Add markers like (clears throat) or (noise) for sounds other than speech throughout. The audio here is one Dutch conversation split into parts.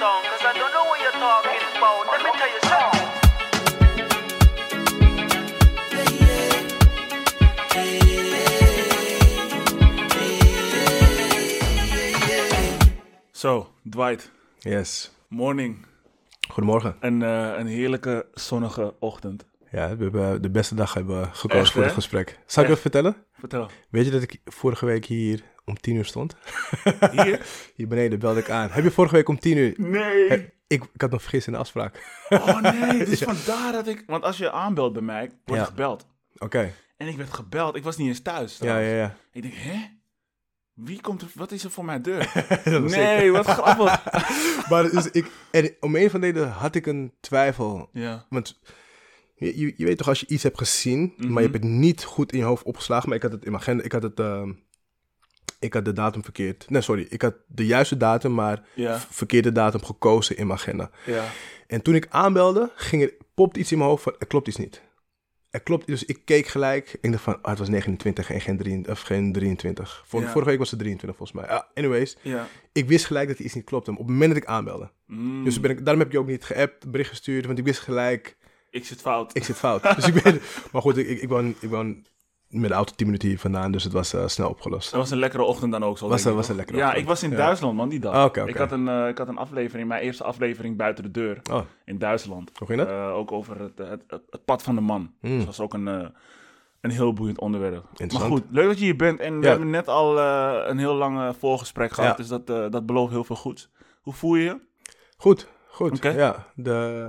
song, cause I don't know what you're talking about. Let me tell you something. Zo, Dwight. Yes. Morning. Goedemorgen. Een, eh, een heerlijke zonnige ochtend. Ja, we hebben de beste dag hebben gekozen Echt, voor het gesprek. Zal ik Echt? even vertellen? Vertel. Weet je dat ik vorige week hier om tien uur stond? (laughs) Hier? Hier beneden belde ik aan. Heb je vorige week om tien uur... Nee. Heb- ik, ik had me vergist in de afspraak. Oh nee, (laughs) dus vandaar dat ik... Want als je aanbelt bij mij, word je Ja. gebeld. Oké. En ik werd gebeld. Ik was niet eens thuis. Ja, trouwens. ja, ja. Ik denk, hè? Wie komt er... Wat is er voor mijn deur? (laughs) Nee, ik. wat grappig. Maar dus ik, en om een van de reden had ik een twijfel. ja. Want je, je, je weet toch als je iets hebt gezien, Mhm. maar je hebt het niet goed in je hoofd opgeslagen. Maar ik had het in mijn agenda, ik had het... ehm, ik had de datum verkeerd. Nee, sorry. Ik had de juiste datum, maar Ja. verkeerde datum gekozen in mijn agenda. Ja. En toen ik aanbelde, ging er, popt iets in mijn hoofd van, er klopt iets niet. Er klopt, dus ik keek gelijk. Ik dacht van, ah, het was 29 en geen, 3, of geen 23. Vor- Ja. Vorige week was het 23 volgens mij. Ah, anyways, Ja. ik wist gelijk dat er iets niet klopte op het moment dat ik aanbelde. Mm, Dus ben ik, daarom heb je ook niet geappt, bericht gestuurd, want ik wist gelijk, ik zit fout. ik zit fout. dus ik ben, (laughs) maar goed, ik, ik, ik, woon, ik woon met de auto 10 minuten hier vandaan, dus het was eh, snel opgelost. Dat was een lekkere ochtend dan ook zo. Was denk ik, een- was een lekkere Ja, ochtend. ik was in Ja. Duitsland, man, die dag. Ah, oké. Ik, had een, eh, ik had een aflevering, mijn eerste aflevering buiten de deur Oh, in Duitsland. hoe ging dat? Eh, ook over het, het, het, het pad van de man. Hmm. Dus dat was ook een, eh, een heel boeiend onderwerp. Maar goed, leuk dat je hier bent. En we hebben net al eh, een heel lang eh, voorgesprek gehad. Ja. Dus dat, eh, dat belooft heel veel goeds. Hoe voel je je? Goed, goed. Ja, de,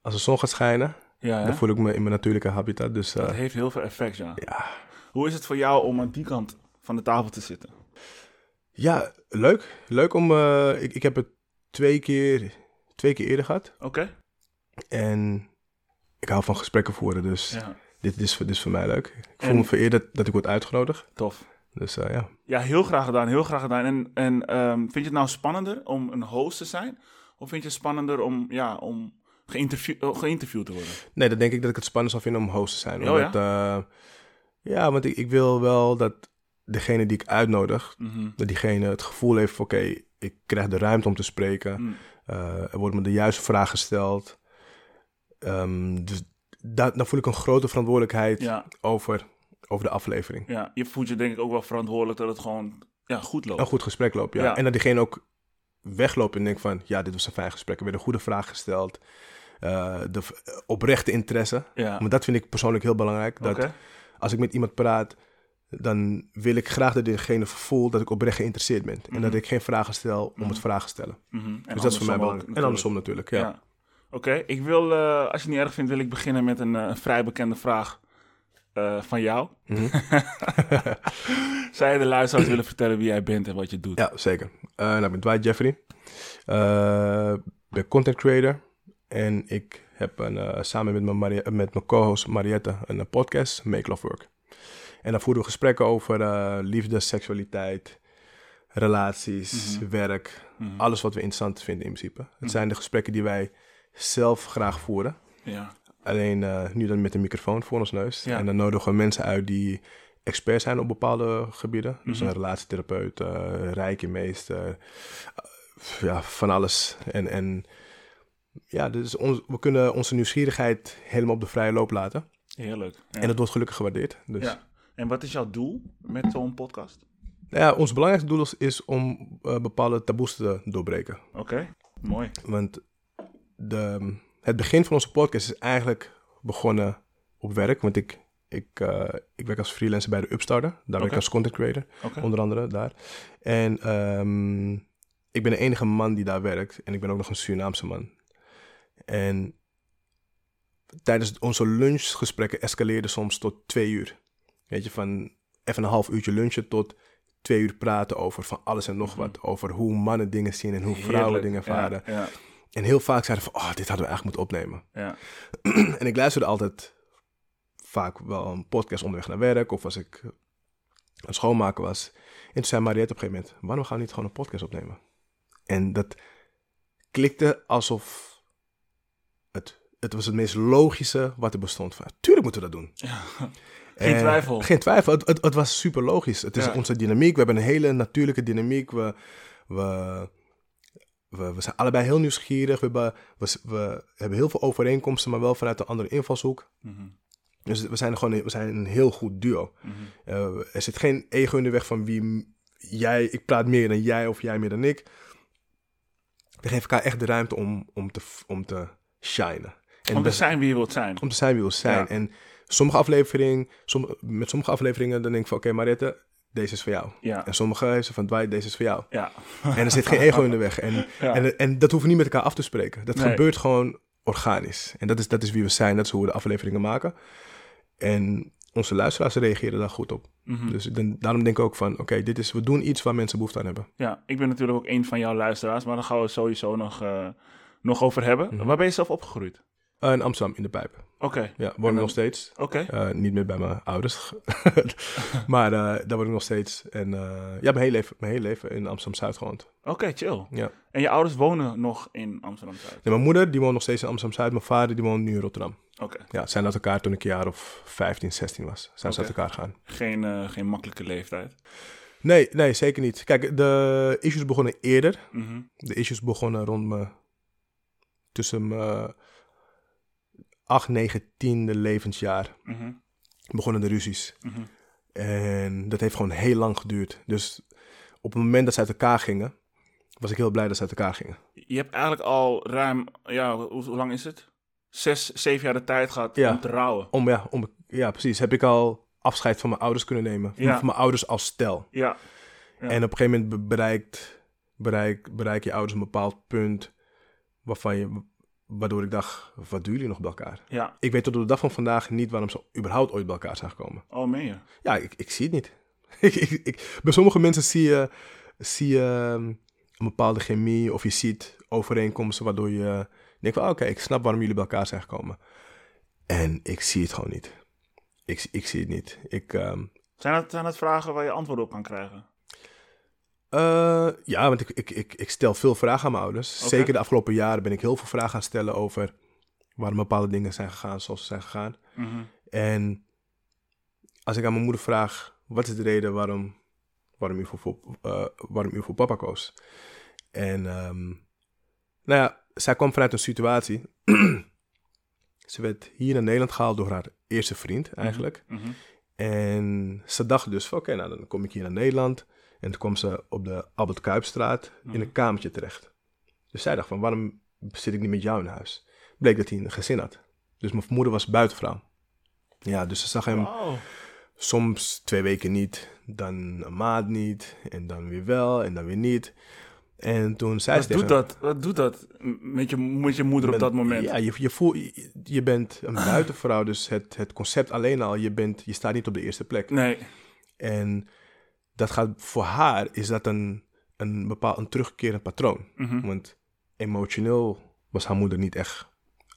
als de zon gaat schijnen, Ja, dan voel ik me in mijn natuurlijke habitat. Dus eh, dat heeft heel veel effect, ja. ja. Hoe is het voor jou om aan die kant van de tafel te zitten? ja, leuk. Leuk om... eh, ik, ik heb het twee keer, twee keer eerder gehad. Oké. En ik hou van gesprekken voeren, dus Ja, dit, is, dit is voor mij leuk. Ik voel me vereerd dat, dat ik word uitgenodigd. tof. Dus eh, ja. Ja, heel graag gedaan, heel graag gedaan. En, en ehm, vind je het nou spannender om een host te zijn? Of vind je het spannender om, ja, om geïnterview, eh, geïnterviewd te worden? Nee, dan denk ik dat ik het spannend zou vinden om host te zijn. Oh, Omdat, ja? ja, want ik, ik wil wel dat degene die ik uitnodig, Mhm. dat diegene het gevoel heeft van oké, ik krijg de ruimte om te spreken. Mm. Eh, er wordt me de juiste vraag gesteld. Ehm, dus da- dan voel ik een grote verantwoordelijkheid Ja, over, over de aflevering. ja, je voelt je denk ik ook wel verantwoordelijk dat het gewoon ja, goed loopt. Een goed gesprek loopt, ja. Ja. En dat diegene ook wegloopt en denkt van... ja, dit was een fijn gesprek. Er werd een goede vraag gesteld. Eh, de v- oprechte interesse. Ja, Maar dat vind ik persoonlijk heel belangrijk. Dat als ik met iemand praat... dan wil ik graag dat diegene voelt dat ik oprecht geïnteresseerd ben. En dat Mhm. ik geen vragen stel om Mhm. het vragen te stellen. Mhm. Dus dat is voor mij belangrijk. En natuurlijk. andersom natuurlijk, ja. Oké, ik wil, eh, als je het niet erg vindt, wil ik beginnen met een, eh, vrij bekende vraag eh, van jou. Mhm. (laughs) Zou je de luisteraars willen vertellen wie jij bent en wat je doet? Ja, zeker. Eh, nou, ik ben Dwight Jeffrey. Eh, Ik ben content creator. En ik heb een, eh, samen met mijn, Maria- met mijn co-host Mariette een eh, podcast, Make Love Work. En daar voeren we gesprekken over eh, liefde, seksualiteit, relaties, Mhm. werk. Mhm. Alles wat we interessant vinden in principe. Het Mhm. zijn de gesprekken die wij zelf graag voeren. Ja, Alleen nu dan met een microfoon voor ons neus. Ja. En dan nodigen we mensen uit die expert zijn op bepaalde gebieden. Dus een relatietherapeut, uh, rijkenmeester, ja, van alles. En, en ja, dus ons, we kunnen onze nieuwsgierigheid helemaal op de vrije loop laten. heerlijk. Ja. En dat wordt gelukkig gewaardeerd. Dus ja. En wat is jouw doel met zo'n podcast? Nou ja, ons belangrijkste doel is, is om eh, bepaalde taboes te doorbreken. Oké, mooi. Want de, het begin van onze podcast is eigenlijk begonnen op werk. Want ik, ik, eh, ik werk als freelancer bij de Upstarter. Daar werk Oké. ik als content creator, onder andere daar. En ehm, ik ben de enige man die daar werkt. En ik ben ook nog een Surinaamse man. En tijdens onze lunchgesprekken escaleerde soms tot twee uur. Weet je, van even een half uurtje lunchen tot twee uur praten over van alles en nog Mhm. wat. Over hoe mannen dingen zien en hoe vrouwen Heerlijk. dingen ervaren. Ja, ja, En heel vaak zeiden van, oh, dit hadden we eigenlijk moeten opnemen. ja. (clears throat) en ik luisterde altijd vaak wel een podcast onderweg naar werk of als ik aan het schoonmaken was. En toen zei Mariette op een gegeven moment, waarom gaan we niet gewoon een podcast opnemen? En dat klikte alsof het, het was het meest logische wat er bestond. Van, tuurlijk moeten we dat doen. Ja. (laughs) Geen En- twijfel. Geen twijfel. Het, het, het was super logisch. Het is Ja. onze dynamiek. We hebben een hele natuurlijke dynamiek. We, we, we, we zijn allebei heel nieuwsgierig. We hebben, we, we hebben heel veel overeenkomsten, maar wel vanuit een andere invalshoek. Mhm. Dus we zijn gewoon we zijn een heel goed duo. Mhm. Eh, er zit geen ego in de weg van wie jij, ik praat meer dan jij of jij meer dan ik. We geven elkaar echt de ruimte om, om, te, om te shinen. En Om te zijn wie je wilt zijn. om te zijn wie we zijn. Ja. En sommige afleveringen, som, met sommige afleveringen, dan denk ik van, oké, Mariette, deze is voor jou. Ja. En sommige is van, Dwight, deze is voor jou. Ja. En er zit geen ego in de weg. En, (laughs) Ja. en, en dat hoeven we niet met elkaar af te spreken. Dat Nee. gebeurt gewoon organisch. En dat is, dat is wie we zijn, dat is hoe we de afleveringen maken. En onze luisteraars reageren daar goed op. Mhm. Dus denk- daarom denk ik ook van, oké, dit is, we doen iets waar mensen behoefte aan hebben. ja, ik ben natuurlijk ook een van jouw luisteraars, maar daar gaan we sowieso nog, eh, nog over hebben. Mhm. Waar ben je zelf opgegroeid? Eh, in Amsterdam, in de pijp. Oké, Ja, woon ik nog steeds. oké. Eh, niet meer bij mijn ouders. (laughs) maar eh, daar woon ik nog steeds. En ja, mijn hele, leven, mijn hele leven in Amsterdam-Zuid gewoond. Oké, chill. Ja. En je ouders wonen nog in Amsterdam-Zuid? En mijn moeder, die woont nog steeds in Amsterdam-Zuid. Mijn vader, die woont nu in Rotterdam. Oké. Ja, zijn uit elkaar toen ik een jaar of 15, 16 was. Zijn ze uit elkaar gegaan. Geen, geen makkelijke leeftijd. Nee, nee, zeker niet. Kijk, de issues begonnen eerder. Mhm. De issues begonnen rond me tussen mijn 8, 9, 10e levensjaar. Mhm. Begonnen de ruzies. Mhm. En dat heeft gewoon heel lang geduurd. Dus op het moment dat ze uit elkaar gingen, was ik heel blij dat ze uit elkaar gingen. Je hebt eigenlijk al ruim, ja, hoe, hoe lang is het? Zes, zeven jaar de tijd gehad Ja. om te rouwen. Om, ja, om, ja, precies. Heb ik al afscheid van mijn ouders kunnen nemen. Ja. Van mijn ouders als stel. Ja. Ja. En op een gegeven moment be- bereikt, bereik, bereik je ouders een bepaald punt waarvan je, waardoor ik dacht, wat doen jullie nog bij elkaar? Ja. Ik weet tot op de dag van vandaag niet waarom ze überhaupt ooit bij elkaar zijn gekomen. Oh, meen je? Ja, ik, ik zie het niet. (laughs) ik, ik, ik- bij sommige mensen zie je, zie je um, een bepaalde chemie of je ziet overeenkomsten waardoor je denkt van, oké, ik snap waarom jullie bij elkaar zijn gekomen. En ik zie het gewoon niet. Ik, ik zie het niet. Ik, ehm, Zijn het, zijn het vragen waar je antwoord op kan krijgen? Eh, ja, want ik, ik, ik, ik stel veel vragen aan mijn ouders. Zeker de afgelopen jaren ben ik heel veel vragen gaan stellen over waarom bepaalde dingen zijn gegaan zoals ze zijn gegaan. Mhm. En als ik aan mijn moeder vraag, wat is de reden waarom, waarom, u, voor, eh, waarom u voor papa koos? En ehm, nou ja, zij kwam vanuit een situatie. (clears throat) ze werd hier naar Nederland gehaald door haar eerste vriend eigenlijk. Mhm. En ze dacht dus van, oké, nou dan kom ik hier naar Nederland. En toen kwam ze op de Albert Kuipstraat in Mhm. een kamertje terecht. Dus zij dacht van, waarom zit ik niet met jou in huis? Bleek dat hij een gezin had. Dus mijn moeder was buitenvrouw. Ja, dus ze zag hem Wow. soms twee weken niet, dan een maand niet, en dan weer wel, en dan weer niet. En toen zei Wat ze doet tegen dat? Wat doet dat met je, met je moeder op dat moment? Ja, je, je, voelt, je, je bent een buitenvrouw, dus het, het concept alleen al, je, bent, je staat niet op de eerste plek. Nee. En dat gaat voor haar, is dat een, een bepaald een terugkerend patroon. Mhm. Want emotioneel was haar moeder niet echt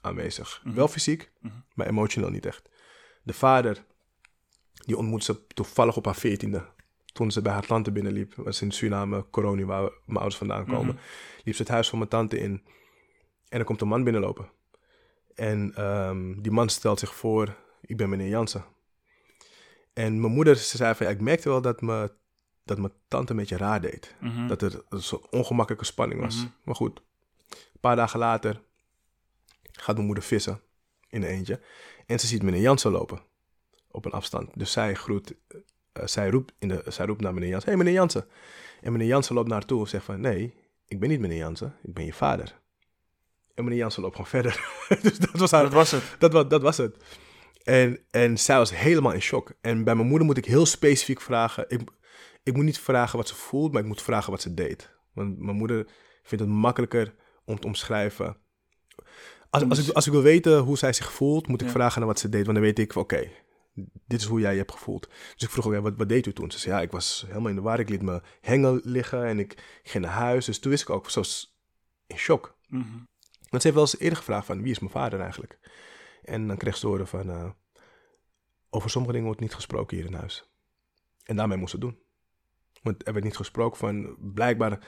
aanwezig. Mhm. Wel fysiek, Mhm. maar emotioneel niet echt. De vader, die ontmoette ze toevallig op haar veertiende. Toen ze bij haar tante binnenliep, was in Suriname, Coroni, waar we- mijn ouders vandaan komen. Liep ze het huis van mijn tante in. En er komt een man binnenlopen. En ehm, die man stelt zich voor, ik ben meneer Jansen. En mijn moeder ze zei van, ja, ik merkte wel dat, me, dat mijn tante een beetje raar deed. Mhm. Dat er een soort ongemakkelijke spanning was. Mhm. Maar goed, een paar dagen later gaat mijn moeder vissen in een eentje. En ze ziet meneer Jansen lopen op een afstand. Dus zij, groet, eh, zij, roept, in de, zij roept naar meneer Jansen. Hé, hey, meneer Jansen. En meneer Jansen loopt naar haar toe en zegt van... Nee, ik ben niet meneer Jansen, ik ben je vader. En meneer Jansen loopt gewoon verder. (laughs) dus dat was haar, Dat was het. dat, wa- dat was het. En, en zij was helemaal in shock. En bij mijn moeder moet ik heel specifiek vragen. Ik, ik moet niet vragen wat ze voelt, maar ik moet vragen wat ze deed. Want mijn moeder vindt het makkelijker om te omschrijven. Als, als, ik, als ik wil weten hoe zij zich voelt, moet ik Ja. vragen naar wat ze deed. Want dan weet ik oké, dit is hoe jij je hebt gevoeld. Dus ik vroeg ook, ja, wat, wat deed u toen? Ze zei, ja, ik was helemaal in de war. Ik liet me hengel liggen en ik ging naar huis. Dus toen wist ik ook, zo in shock. Mhm. Want ze heeft wel eens eerder gevraagd van, wie is mijn vader eigenlijk? En dan kreeg ze horen van, eh, over sommige dingen wordt niet gesproken hier in huis. En daarmee moest ze het doen. Want er werd niet gesproken van, blijkbaar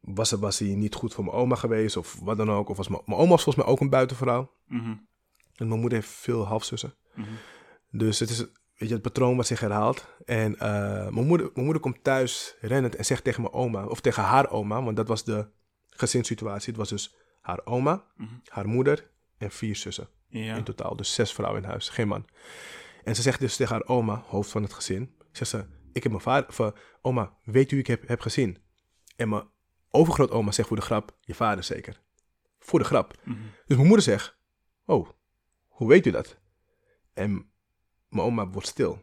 was, was hij niet goed voor mijn oma geweest of wat dan ook. Of was mijn, mijn oma was volgens mij ook een buitenvrouw. Mhm. En mijn moeder heeft veel halfzussen. Mhm. Dus het is weet je, het patroon wat zich herhaalt. En eh, mijn, moeder, mijn moeder komt thuis rennend en zegt tegen mijn oma, of tegen haar oma, want dat was de gezinssituatie. Het was dus haar oma, Mhm. haar moeder en vier zussen Ja. in totaal. Dus zes vrouwen in huis, geen man. En ze zegt dus tegen haar oma, hoofd van het gezin, zegt ze, ik heb mijn vader, of, eh, oma, weet u ik heb, heb gezien? En mijn overgrootoma zegt voor de grap, je vader zeker. Voor de grap. Mhm. Dus mijn moeder zegt, oh, hoe weet u dat? En mijn oma wordt stil. Dan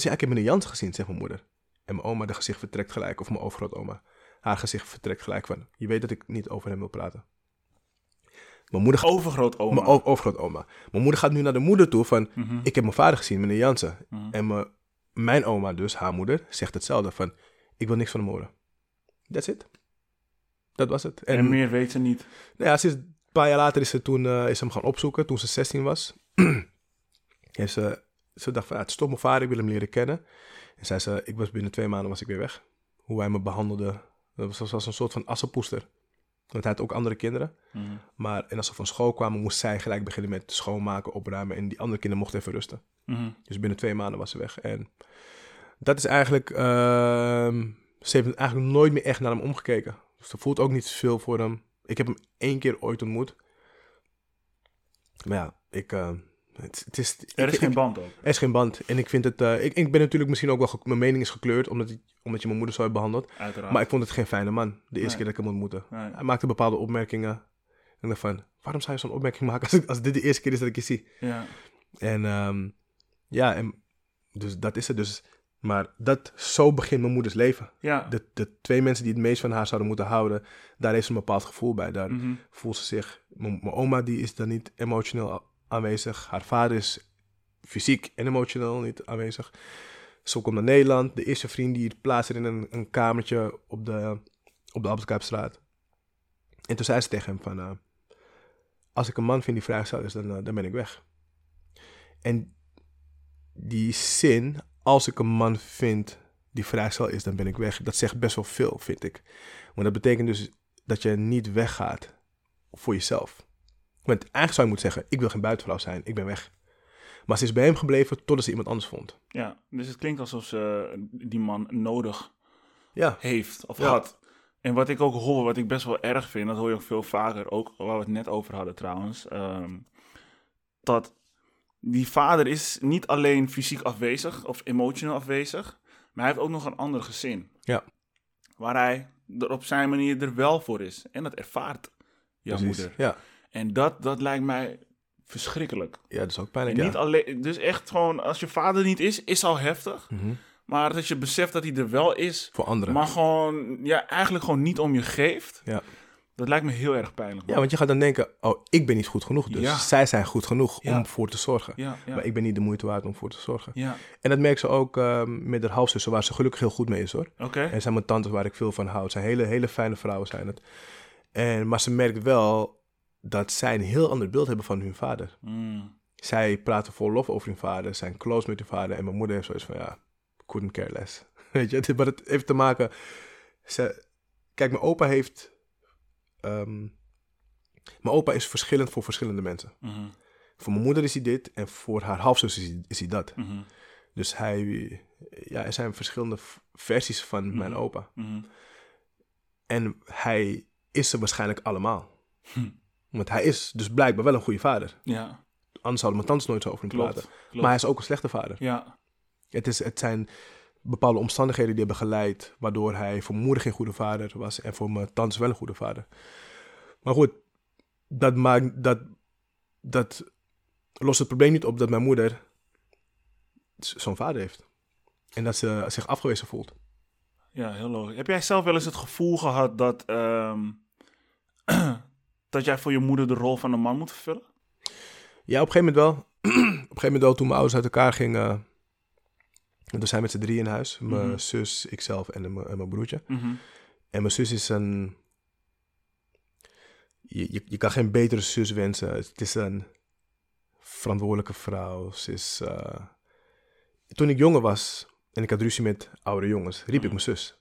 zegt, ja, ik heb meneer Jans gezien, zegt mijn moeder. En mijn oma, de gezicht vertrekt gelijk, of mijn overgrootoma. Haar gezicht vertrekt gelijk van, je weet dat ik niet over hem wil praten. Mijn moeder gaat Overgrootoma. mijn overgrootoma. Mijn moeder gaat nu naar de moeder toe van... Mhm. Ik heb mijn vader gezien, meneer Jansen. Mhm. En mijn, mijn oma dus, haar moeder, zegt hetzelfde van... Ik wil niks van hem horen. That's it. Dat was het. En, En meer weet ze niet. nou ja, sinds een paar jaar later is ze, toen, eh, is ze hem gaan opzoeken, toen ze 16 was. (clears throat) en ze, ze dacht van, ja, het is toch mijn vader, ik wil hem leren kennen. En zei ze, ik was binnen twee maanden was ik weer weg. Hoe hij me behandelde, dat was, was een soort van assenpoester. Want hij had ook andere kinderen. Mhm. Maar en als ze van school kwamen, moest zij gelijk beginnen met schoonmaken, opruimen. En die andere kinderen mochten even rusten. Mhm. Dus binnen twee maanden was ze weg. En dat is eigenlijk... ehm, ze heeft eigenlijk nooit meer echt naar hem omgekeken. Dus ze voelt ook niet veel voor hem. Ik heb hem één keer ooit ontmoet. Maar ja, ik... eh, het, het is, Er is ik- geen band ook. er is geen band. En ik vind het... eh, ik, ik ben natuurlijk misschien ook wel... Mijn mening is gekleurd, omdat, ik, omdat je mijn moeder zo hebt behandeld. Uiteraard. Maar ik vond het geen fijne man, de eerste Nee. keer dat ik hem ontmoette. Nee. Hij maakte bepaalde opmerkingen. En ik dacht van, waarom zou je zo'n opmerking maken als, als dit de eerste keer is dat ik je zie? Ja. En ehm, ja, en dus dat is het dus. Maar dat, zo begint mijn moeders leven. Ja. De, de twee mensen die het meest van haar zouden moeten houden, daar heeft ze een bepaald gevoel bij. Daar Mhm. voelt ze zich, mijn oma die is dan niet emotioneel aanwezig. Haar vader is fysiek en emotioneel niet aanwezig. Zo komt naar Nederland. De eerste vriend die plaatst in een, een kamertje op de, op de En toen zei ze tegen hem van, eh, als ik een man vind die vrijgezel is, dan, eh, dan ben ik weg. En die zin, als ik een man vind die vrijgezel is, dan ben ik weg. Dat zegt best wel veel, vind ik. Want dat betekent dus dat je niet weggaat voor jezelf. Want eigenlijk zou je moeten zeggen, ik wil geen buitenvrouw zijn, ik ben weg. Maar ze is bij hem gebleven totdat ze iemand anders vond. ja. Dus het klinkt alsof ze die man nodig Ja, heeft of Ja. had. En wat ik ook hoor, wat ik best wel erg vind, dat hoor je ook veel vaker, ook waar we het net over hadden trouwens, ehm, dat die vader is niet alleen fysiek afwezig of emotioneel afwezig, maar hij heeft ook nog een ander gezin. Ja. Waar hij er op zijn manier er wel voor is. En dat ervaart jouw precies. moeder. Ja. En dat, dat lijkt mij verschrikkelijk. ja, dat is ook pijnlijk, En ja. niet alleen, dus echt gewoon, als je vader niet is, is al heftig. Mhm. Maar dat je beseft dat hij er wel is, Voor anderen. maar gewoon, ja, eigenlijk gewoon niet om je geeft. Ja. Dat lijkt me heel erg pijnlijk. ja, want je gaat dan denken, oh, ik ben niet goed genoeg. Dus Ja. zij zijn goed genoeg Ja. om voor te zorgen. ja, ja, Maar ik ben niet de moeite waard om voor te zorgen. ja. En dat merkt ze ook ehm, met haar halfzussen, waar ze gelukkig heel goed mee is hoor. Oké. En zijn mijn tantes waar ik veel van houd. Zijn hele, hele fijne vrouwen zijn het. En, maar ze merkt wel dat zij een heel ander beeld hebben van hun vader. Mm, Zij praten vol lof over hun vader, zijn close met hun vader. En mijn moeder heeft zoiets van, ja, couldn't care less. (laughs) Weet je, maar het heeft te maken... Ze, kijk, mijn opa heeft... ehm, mijn opa is verschillend voor verschillende mensen. mhm, Voor mijn moeder is hij dit en voor haar halfzus is hij, is hij dat. mhm, Dus hij, ja, er zijn verschillende versies van mijn Mhm. opa. mhm. En hij is ze waarschijnlijk allemaal. Hm. Want hij is dus blijkbaar wel een goede vader. Ja, Anders zouden mijn tantes nooit zo over hem praten. klopt. Maar hij is ook een slechte vader. Ja, Het, is, het zijn bepaalde omstandigheden die hebben geleid... waardoor hij voor mijn moeder geen goede vader was... en voor mijn tantes wel een goede vader. Maar goed, dat maakt... Dat, dat lost het probleem niet op dat mijn moeder zo'n vader heeft. En dat ze zich afgewezen voelt. ja, heel logisch. Heb jij zelf wel eens het gevoel gehad dat, ehm, (clears throat) dat jij voor je moeder de rol van een man moet vervullen? Ja, op een gegeven moment wel. (clears throat) op een gegeven moment wel, toen mijn ouders uit elkaar gingen... en toen zijn we met z'n drie in huis. Mijn Mhm. zus, ikzelf en mijn, en mijn broertje. Mhm, En mijn zus is een... Je, je, je kan geen betere zus wensen. Het is een verantwoordelijke vrouw. Ze is... eh, Toen ik jonger was en ik had ruzie met oudere jongens, riep ik Mhm. mijn zus.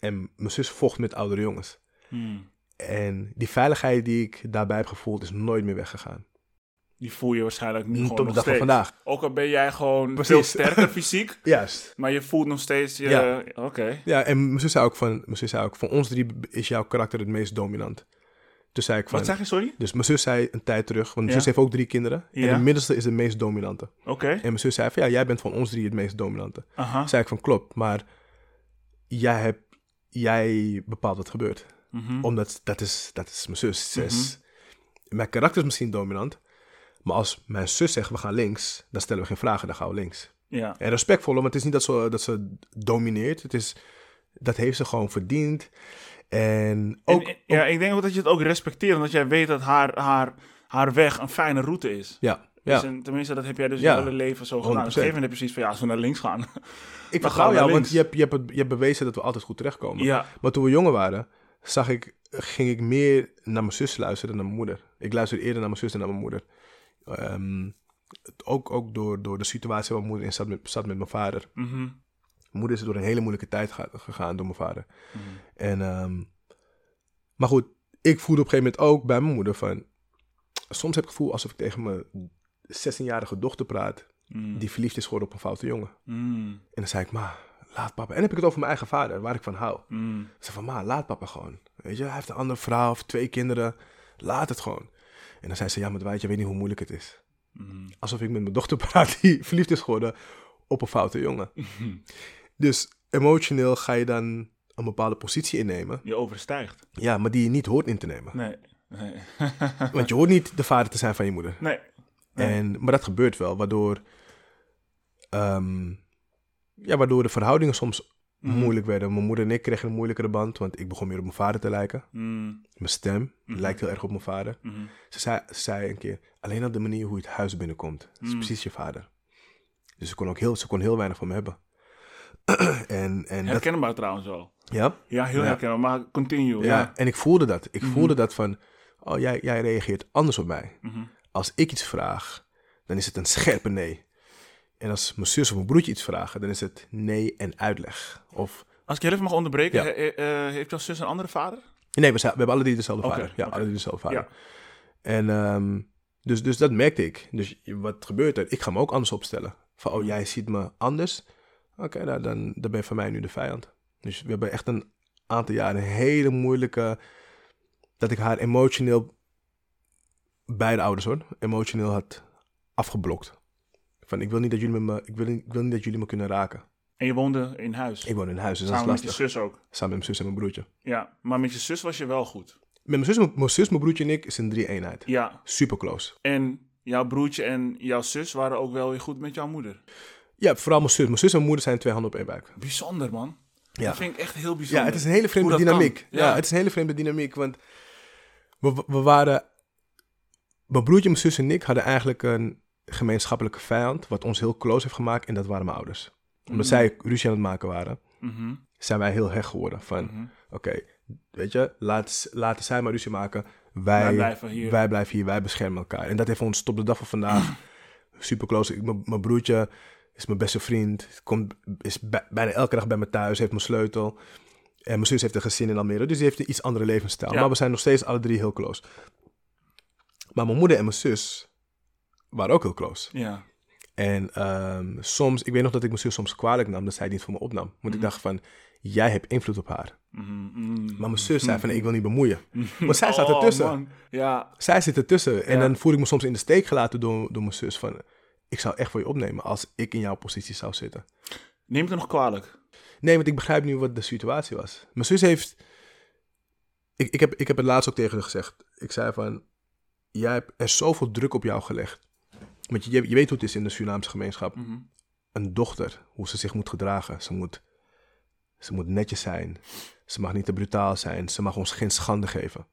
En mijn zus vocht met oudere jongens. En die veiligheid die ik daarbij heb gevoeld is nooit meer weggegaan. die voel je waarschijnlijk nu Tot gewoon de nog dag van vandaag. Ook al ben jij gewoon Precies. veel sterker (laughs) fysiek, Juist. maar je voelt nog steeds je... Ja. Oké. Ja, en mijn zus zei ook van, mijn zus zei ook, van ons drie is jouw karakter het meest dominant. Toen zei ik van, Wat zeg je, sorry? dus mijn zus zei een tijd terug, want mijn Ja. zus heeft ook drie kinderen. En de middelste is de meest dominante. Oké. En mijn zus zei van, ja, jij bent van ons drie het meest dominante. Aha. zei ik van, klopt, maar jij, hebt, jij bepaalt wat gebeurt. Mhm. Omdat dat is, dat is mijn zus. Ze is- Mijn karakter is misschien dominant, maar als mijn zus zegt we gaan links, dan stellen we geen vragen, dan gaan we links. Ja. En respectvol, want het is niet dat ze, dat ze domineert. Het is, dat heeft ze gewoon verdiend. En ook... En, ja, ik denk ook dat je het ook respecteert, omdat jij weet dat haar, haar, haar weg een fijne route is. ja, Dus ja. en, tenminste, dat heb jij dus Ja. je hele leven zo gedaan. Dus op 100%. een gegeven moment heb je zoiets van, ja, als we naar links gaan. ik (laughs) vertrouw jou, want je hebt, je, hebt het, je hebt bewezen dat we altijd goed terechtkomen. ja. Maar toen we jonger waren, zag ik, ging ik meer naar mijn zus luisteren dan naar mijn moeder. Ik luisterde eerder naar mijn zus dan naar mijn moeder. Ehm, ook ook door, door de situatie waar mijn moeder in zat met, zat met mijn vader. Mhm. Mijn moeder is door een hele moeilijke tijd ga- gegaan door mijn vader. Mhm. En, ehm, maar goed, ik voelde op een gegeven moment ook bij mijn moeder van... Soms heb ik het gevoel alsof ik tegen mijn 16-jarige dochter praat... Mm. die verliefd is geworden op een foute jongen. En dan zei ik, ma, laat papa. En dan heb ik het over mijn eigen vader, waar ik van hou. Mm. Ik zei van, ma, laat papa gewoon. Weet je, hij heeft een andere vrouw of twee kinderen. Laat het gewoon. En dan zei ze, ja, maar Dwight, je weet niet hoe moeilijk het is. Mm. Alsof ik met mijn dochter praat die (laughs) verliefd is geworden op een foute jongen. (laughs) Dus emotioneel ga je dan een bepaalde positie innemen. Je overstijgt. Ja, maar die je niet hoort in te nemen. Nee. Nee. (laughs) Want je hoort niet de vader te zijn van je moeder. nee. Nee. En, maar dat gebeurt wel, waardoor, ehm, ja, waardoor de verhoudingen soms Mhm. moeilijk werden. Mijn moeder en ik kregen een moeilijkere band, want ik begon meer op mijn vader te lijken. Mm. Mijn stem Mhm. lijkt heel erg op mijn vader. Mhm. Ze zei, ze zei een keer, alleen op de manier hoe je het huis binnenkomt. Dat is precies je vader. Dus ze kon ook heel, ze kon heel weinig van me hebben. (clears throat) en, en dat, Herkenbaar trouwens wel. ja, Ja, heel Ja. herkenbaar. Maar continue. ja. Ja. en ik voelde dat. Ik Mhm. voelde dat van, oh, jij, jij reageert anders op mij. Mhm. Als ik iets vraag, dan is het een scherpe nee. En als mijn zus of mijn broertje iets vragen, dan is het nee en uitleg. Of, Als ik je even mag onderbreken, Ja. he- he- eh, heeft jouw zus een andere vader? nee, we, zijn, we hebben alle drie dezelfde vader. Ja, alle drie dezelfde vader. Ja. En dus, dus, dus dat merkte ik. Dus wat gebeurt er? Ik ga me ook anders opstellen. Van, oh, jij ziet me anders. Oké, nou, dan, dan ben je van mij nu de vijand. Dus we hebben echt een aantal jaren een hele moeilijke... Dat ik haar emotioneel... Beide ouders hoor. Emotioneel had afgeblokt. Van, ik wil niet dat jullie me, ik wil, niet- ik wil niet dat jullie me kunnen raken. En je woonde in huis. Ik woon in huis, dus dat is Samen met je zus ook. Samen met mijn zus en mijn broertje. Ja, maar met je zus was je wel goed. Met mijn zus, mijn, mijn zus, mijn broertje en ik is een drie-eenheid. Ja. Super close. En jouw broertje en jouw zus waren ook wel weer goed met jouw moeder. Ja, vooral mijn zus. Mijn zus en mijn moeder zijn twee handen op één buik. Bijzonder, man. Ja. Dat vind ik echt heel bijzonder. Ja, het is een hele vreemde dynamiek. Ja. Ja. het is een hele vreemde dynamiek, want we, we waren... Mijn broertje, mijn zus en ik hadden eigenlijk een gemeenschappelijke vijand, wat ons heel close heeft gemaakt, en dat waren mijn ouders. Omdat Mhm. zij ruzie aan het maken waren, Mhm, zijn wij heel hecht geworden van, mhm. oké, weet je, laat, laten zij maar ruzie maken, wij, Wij blijven hier. wij blijven hier, wij beschermen elkaar. En dat heeft ons tot de dag van vandaag (clears throat) super close. Ik- Mijn mijn broertje is mijn beste vriend, komt, is bij- bijna elke dag bij me thuis, heeft mijn sleutel. En mijn zus heeft een gezin in Almere, dus die heeft een iets andere levensstijl. Ja. Maar we zijn nog steeds alle drie heel close. Maar mijn moeder en mijn zus waren ook heel close. Ja. En ehm, soms, ik weet nog dat ik mijn zus soms kwalijk nam dat zij het niet voor me opnam. Want ik Mhm. dacht van, jij hebt invloed op haar. Mhm, mhm. Maar mijn zus zei van, ik wil niet bemoeien. (laughs) Maar zij staat Oh, ertussen. man. Ja, Zij zit ertussen. En Ja. dan voel ik me soms in de steek gelaten door, door mijn zus. Van, ik zou echt voor je opnemen als ik in jouw positie zou zitten. neem het nog kwalijk. Nee, want ik begrijp nu wat de situatie was. Mijn zus heeft... Ik, ik, heb, ik heb het laatst ook tegen haar gezegd. Ik zei van, jij hebt er zoveel druk op jou gelegd. Want je, je weet hoe het is in de Surinaamse gemeenschap. Mhm. Een dochter, hoe ze zich moet gedragen. Ze moet, ze moet netjes zijn. Ze mag niet te brutaal zijn. Ze mag ons geen schande geven.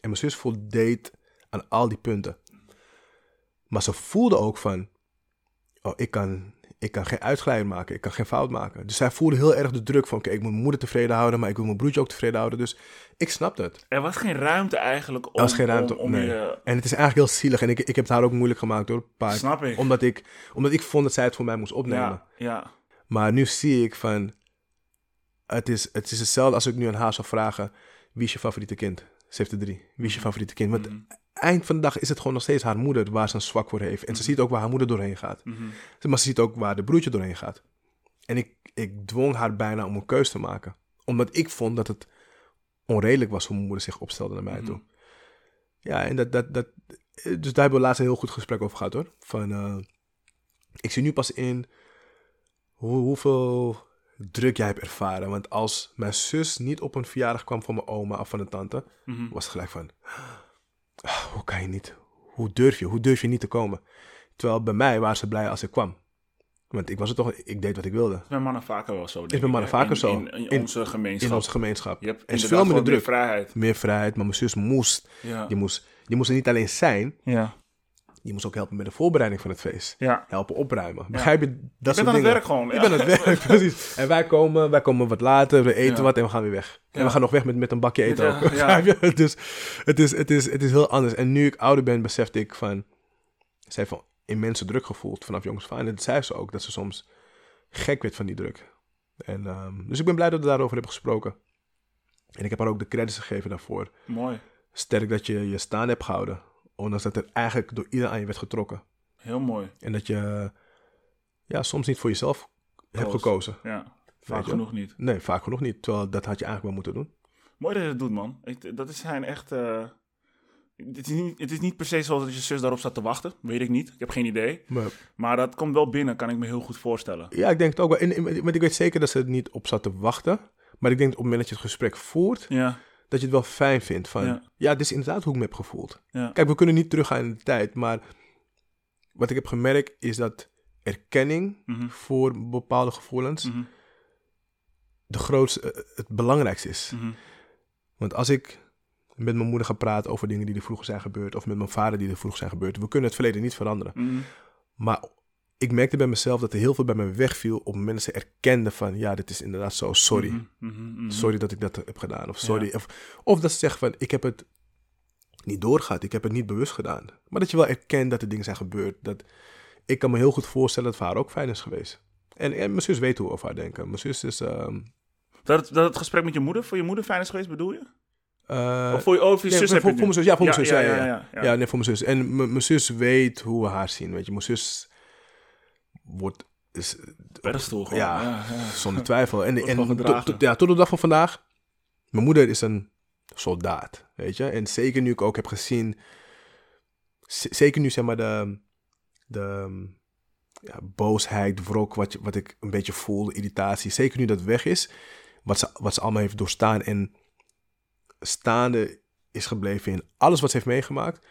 En mijn zus voldeed aan al die punten. Maar ze voelde ook van... Oh, ik kan, ik kan geen uitglijder maken. Ik kan geen fout maken. Dus zij voelde heel erg de druk van... Oké, ik moet mijn moeder tevreden houden... maar ik wil mijn broertje ook tevreden houden. Dus ik snapte het. Er was geen ruimte eigenlijk om, Er was geen ruimte, om, om nee. je... En het is eigenlijk heel zielig. En ik, ik heb het haar ook moeilijk gemaakt Paar, Snap ik. omdat ik. Omdat ik vond dat zij het voor mij moest opnemen. Ja, ja. Maar nu zie ik van... Het is, het is hetzelfde als ik nu aan haar zou vragen... Wie is je favoriete kind? Ze heeft er drie. Wie is je favoriete kind? Want Mhm. Eind van de dag is het gewoon nog steeds haar moeder waar ze een zwak voor heeft. En ze ziet ook waar haar moeder doorheen gaat. Mhm. Maar ze ziet ook waar de broertje doorheen gaat. En ik, ik dwong haar bijna om een keus te maken. Omdat ik vond dat het onredelijk was hoe mijn moeder zich opstelde naar mij Mhm. toe. Ja, en dat, dat, dat... Dus daar hebben we laatst een heel goed gesprek over gehad, hoor. Van, eh, ik zie nu pas in hoe, hoeveel druk jij hebt ervaren. Want als mijn zus niet op een verjaardag kwam van mijn oma of van een tante... Mhm. was het gelijk van... "Ah, hoe kan je niet? Hoe durf je? Hoe durf je niet te komen? Terwijl bij mij waren ze blij als ik kwam. Want ik was het toch... Ik deed wat ik wilde. is bij mannen vaker wel zo. bij ik, mannen vaker in, zo. In, in In- onze gemeenschap. In onze gemeenschap. Je hebt Er is inderdaad veel minder gewoon meer druk. vrijheid. Meer vrijheid, maar mijn zus moest. Ja. Je moest, je moest er niet alleen zijn, ja. Je moest ook helpen met de voorbereiding van het feest. Ja. Helpen opruimen. Begrijp je? Dat Je soort bent aan het werk gewoon. Ik ben aan het werk, precies. En wij komen, wij komen wat later, we eten wat en we gaan weer weg. En we gaan nog weg met, met een bakje eten ook. (laughs) Begrijp je? (laughs) Dus het is, het, is, het is heel anders. En nu ik ouder ben, besefte ik van... Ze heeft van immense druk gevoeld vanaf jongens aan. En dat zei ze ook, dat ze soms gek werd van die druk. En, ehm, dus ik ben blij dat we daarover hebben gesproken. En ik heb haar ook de credits gegeven daarvoor. Mooi. Sterk dat je je staan hebt gehouden. Ondanks dat er eigenlijk door iedereen aan je werd getrokken. Heel mooi. En dat je ja, soms niet voor jezelf hebt gekozen. Ja. Vaak genoeg niet. Nee, vaak genoeg niet. Terwijl dat had je eigenlijk wel moeten doen. Mooi dat je dat doet, man. Ik, dat is zijn echt... eh, het, is niet, het is niet per se zo dat je zus daarop staat te wachten. Weet ik niet. Ik heb geen idee. Maar Maar dat komt wel binnen, kan ik me heel goed voorstellen. ja, ik denk het ook wel. En, en- want ik weet zeker dat ze er niet op zat te wachten. Maar ik denk op het moment dat je het gesprek voert, Ja, dat je het wel fijn vindt. Van, Ja. ja. dit is inderdaad hoe ik me heb gevoeld. ja. Kijk, we kunnen niet teruggaan in de tijd. Maar wat ik heb gemerkt is dat erkenning Mhm. voor bepaalde gevoelens Mhm. de grootste, eh, het belangrijkste is. Mhm. Want als ik met mijn moeder ga praten over dingen die er vroeger zijn gebeurd, of met mijn vader die er vroeger zijn gebeurd, we kunnen het verleden niet veranderen. Mhm. Maar ik merkte bij mezelf dat er heel veel bij me wegviel op mensen erkenden van, ja, dit is inderdaad zo, sorry. Mhm. Mhm. Mhm. Sorry dat ik dat heb gedaan. Of sorry. Ja. Of, of dat ze zeggen van, ik heb het niet doorgehad. Ik heb het niet bewust gedaan. Maar dat je wel erkent dat er dingen zijn gebeurd. Dat, ik kan me heel goed voorstellen dat het voor haar ook fijn is geweest. En, en mijn zus weet hoe we over haar denken. Mijn zus is... ehm, Dat, het- dat het gesprek met je moeder, voor je moeder fijn is geweest, bedoel je? of voor je, oh, voor je nee, zus voor, heb je voor, mijn zus. Ja, voor mijn zus. Ja, ja, ja. ja, Ja, ja. nee, voor mijn zus. En mijn zus weet hoe we haar zien. Weet je, mijn zus wordt... Is, Pedestal gewoon. Ja, Ja, ja. zonder twijfel. En, (laughs) en tot- ja, tot de dag van vandaag. Mijn moeder is een soldaat, weet je. En zeker nu ik ook heb gezien... Zeker nu, zeg maar, de... de ja, boosheid, wrok, wat, wat ik een beetje voel, de irritatie. Zeker nu dat weg is, wat ze, wat ze allemaal heeft doorstaan en staande is gebleven in alles wat ze heeft meegemaakt.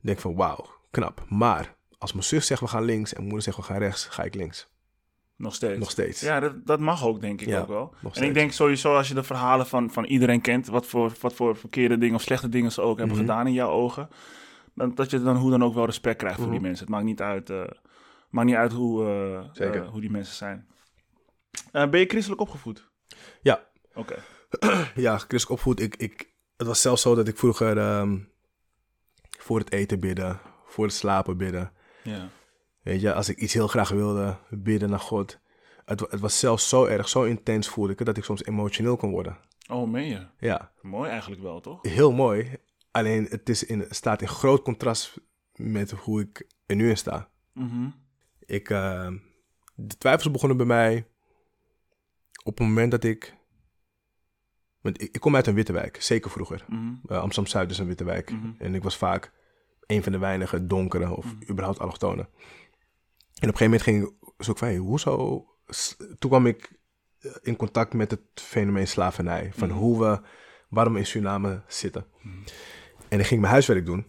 Denk van, wauw, knap. Maar als mijn zus zegt we gaan links en mijn moeder zegt we gaan rechts, ga ik links. Nog steeds. Nog steeds. Ja, dat, dat mag ook, denk ik Ja, ook wel. En ik denk sowieso, als je de verhalen van, van iedereen kent, wat voor, wat voor verkeerde dingen of slechte dingen ze ook hebben Mhm. gedaan in jouw ogen, dan, dat je dan hoe dan ook wel respect krijgt voor die Mhm. mensen. Het maakt niet uit, eh, maakt niet uit hoe, eh, Zeker. eh, hoe die mensen zijn. Ben je christelijk opgevoed? Ja. Oké. (clears throat) Ja, christelijk opvoed. Ik, ik, het was zelfs zo dat ik vroeger ehm, voor het eten bidden, voor het slapen bidden. Ja. Weet je, als ik iets heel graag wilde, bidden naar God. Het, het was zelfs zo erg, zo intens voelde ik het, dat ik soms emotioneel kon worden. Oh, meen je? Ja, Mooi eigenlijk wel, toch? heel mooi. Alleen het is in, staat in groot contrast met hoe ik er nu in sta. Mhm. Ik, eh, de twijfels begonnen bij mij op het moment dat ik... Want ik, ik kom uit een witte wijk, zeker vroeger. Mhm. Uh, Amsterdam-Zuid is een witte wijk. Mhm. En ik was vaak een van de weinige donkere of Mhm. überhaupt allochtonen. En op een gegeven moment ging ik zoeken van, hey, hoezo... Toen kwam ik eh, in contact met het fenomeen slavernij. Van Mhm. hoe we, waarom we in Suriname zitten. En ik ging mijn huiswerk doen.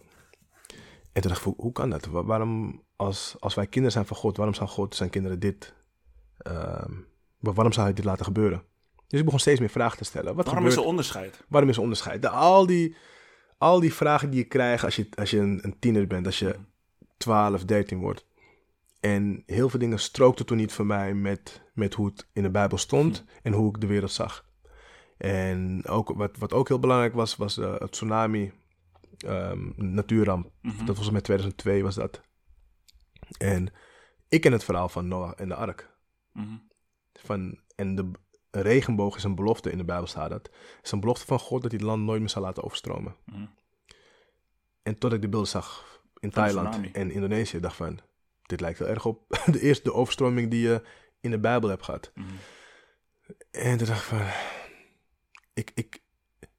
En toen dacht ik, hoe- kan dat? Wa- Waarom, als, als wij kinderen zijn van God, waarom zou God zijn kinderen dit... ehm, wa- waarom zou hij dit laten gebeuren? Dus ik begon steeds meer vragen te stellen. Wat Waarom gebeurt is er onderscheid? Waarom is er onderscheid? De, al, die, al die vragen die je krijgt als je, als je een, een tiener bent, als je 12, 13 wordt. En heel veel dingen strookten toen niet voor mij met, met hoe het in de Bijbel stond en hoe ik de wereld zag. En ook, wat, wat ook heel belangrijk was, was eh, het tsunami, ehm, natuurramp. Mhm. Dat was met 2002 was dat. En ik ken het verhaal van Noah en de ark. Van, en de een regenboog is een belofte in de Bijbel staat dat. Het is een belofte van God dat hij het land nooit meer zal laten overstromen. Mhm. En tot ik de beelden zag in Thailand en Indonesië, dacht van, dit lijkt wel erg op (laughs) de eerste de overstroming die je in de Bijbel hebt gehad. Mhm. En toen dacht ik van, ik, ik,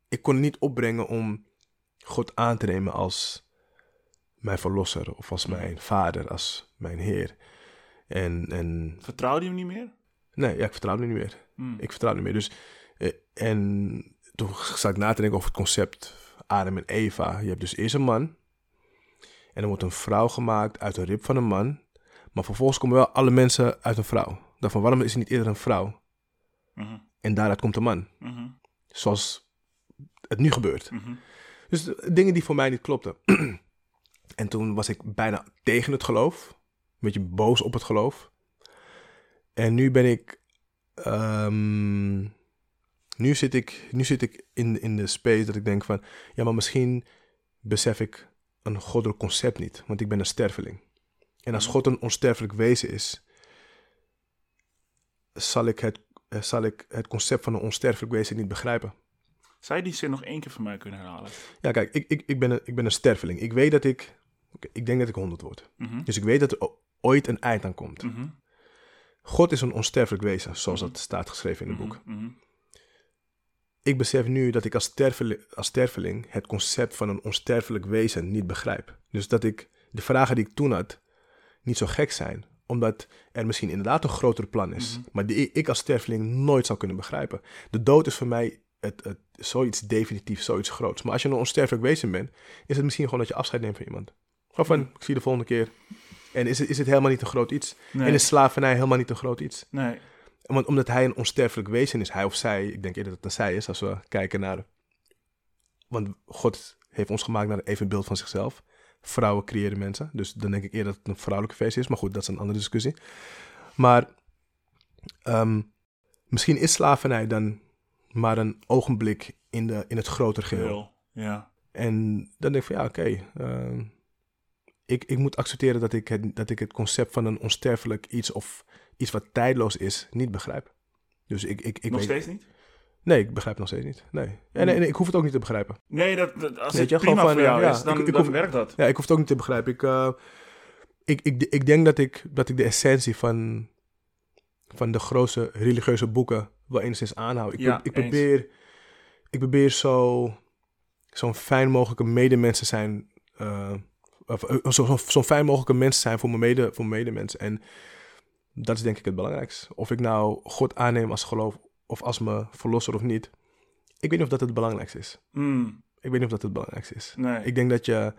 ik kon het niet opbrengen om God aan te nemen als mijn verlosser of als mijn vader, als mijn heer. En, en Vertrouwde je hem niet meer? Nee, ja, ik vertrouw hem niet meer. Hmm. Ik vertrouw niet meer. Dus, eh, en toen zat ik na te denken over het concept Adam en Eva. Je hebt dus eerst een man. En er wordt een vrouw gemaakt uit een rib van een man. Maar vervolgens komen wel alle mensen uit een vrouw. Van, waarom is er niet eerder een vrouw? Mhm. En daaruit komt een man. Mhm. Zoals het nu gebeurt. Mhm. Dus eh, dingen die voor mij niet klopten. (clears throat) en toen was ik bijna tegen het geloof. Een beetje boos op het geloof. En nu ben ik. ehm, nu zit ik, nu zit ik in, in de space dat ik denk van. Ja, maar misschien besef ik een goddelijk concept niet. Want ik ben een sterveling. En als God een onsterfelijk wezen is. Zal ik het, eh, zal ik het concept van een onsterfelijk wezen niet begrijpen. Zou je die zin nog één keer voor mij kunnen herhalen? Ja, kijk, ik, ik, ik, ben, een, ik ben een sterveling. Ik weet dat ik. ik denk dat ik 100 word. Mhm. Dus ik weet dat er ooit een eind aan komt. Mhm. God is een onsterfelijk wezen, zoals dat staat geschreven in het boek. Mhm. Ik besef nu dat ik als, sterveling, als sterveling het concept van een onsterfelijk wezen niet begrijp. Dus dat ik de vragen die ik toen had niet zo gek zijn, omdat er misschien inderdaad een groter plan is, maar die ik als sterveling nooit zou kunnen begrijpen. De dood is voor mij het, het, zoiets definitief, zoiets groots. Maar als je een onsterfelijk wezen bent, is het misschien gewoon dat je afscheid neemt van iemand. Of van, ik zie je de volgende keer. En is het, is het helemaal niet een groot iets? Nee. En is slavernij helemaal niet een groot iets? Nee. Want, omdat hij een onsterfelijk wezen is, hij of zij, ik denk eerder dat het een zij is, als we kijken naar. Want God heeft ons gemaakt naar een evenbeeld van zichzelf. Vrouwen creëren mensen. Dus dan denk ik eerder dat het een vrouwelijke versie is. Maar goed, dat is een andere discussie. Maar ehm, misschien is slavernij dan maar een ogenblik in, de, in het grotere geheel. Heel. Ja. En dan denk ik van ja, oké. ehm, ik, ik moet accepteren dat ik, het, dat ik het concept van een onsterfelijk iets of iets wat tijdloos is, niet begrijp. Dus ik, ik, ik nog weet- steeds niet? Nee, ik begrijp het nog steeds niet. Nee. En, en ik hoef het ook niet te begrijpen. Nee, dat, dat- als Weet het prima gewoon voor van, jou is, dan, ik- ik dan hoef- werkt dat. Ja, ik hoef het ook niet te begrijpen. Ik, eh, ik, ik, ik denk dat ik, dat ik de essentie van, van de grootste religieuze boeken wel enigszins aanhoud. Ik, Ja, ik probeer, ik probeer zo, zo'n fijn mogelijke medemens te zijn. eh, of, eh, zo, zo, zo'n fijn mogelijke mens te zijn voor mijn, mede, voor mijn medemens. En dat is denk ik het belangrijkste. Of ik nou God aanneem als geloof of als mijn verlosser of niet. Ik weet niet of dat het belangrijkste is. Mm, Ik weet niet of dat het belangrijkste is. nee. Ik denk dat je.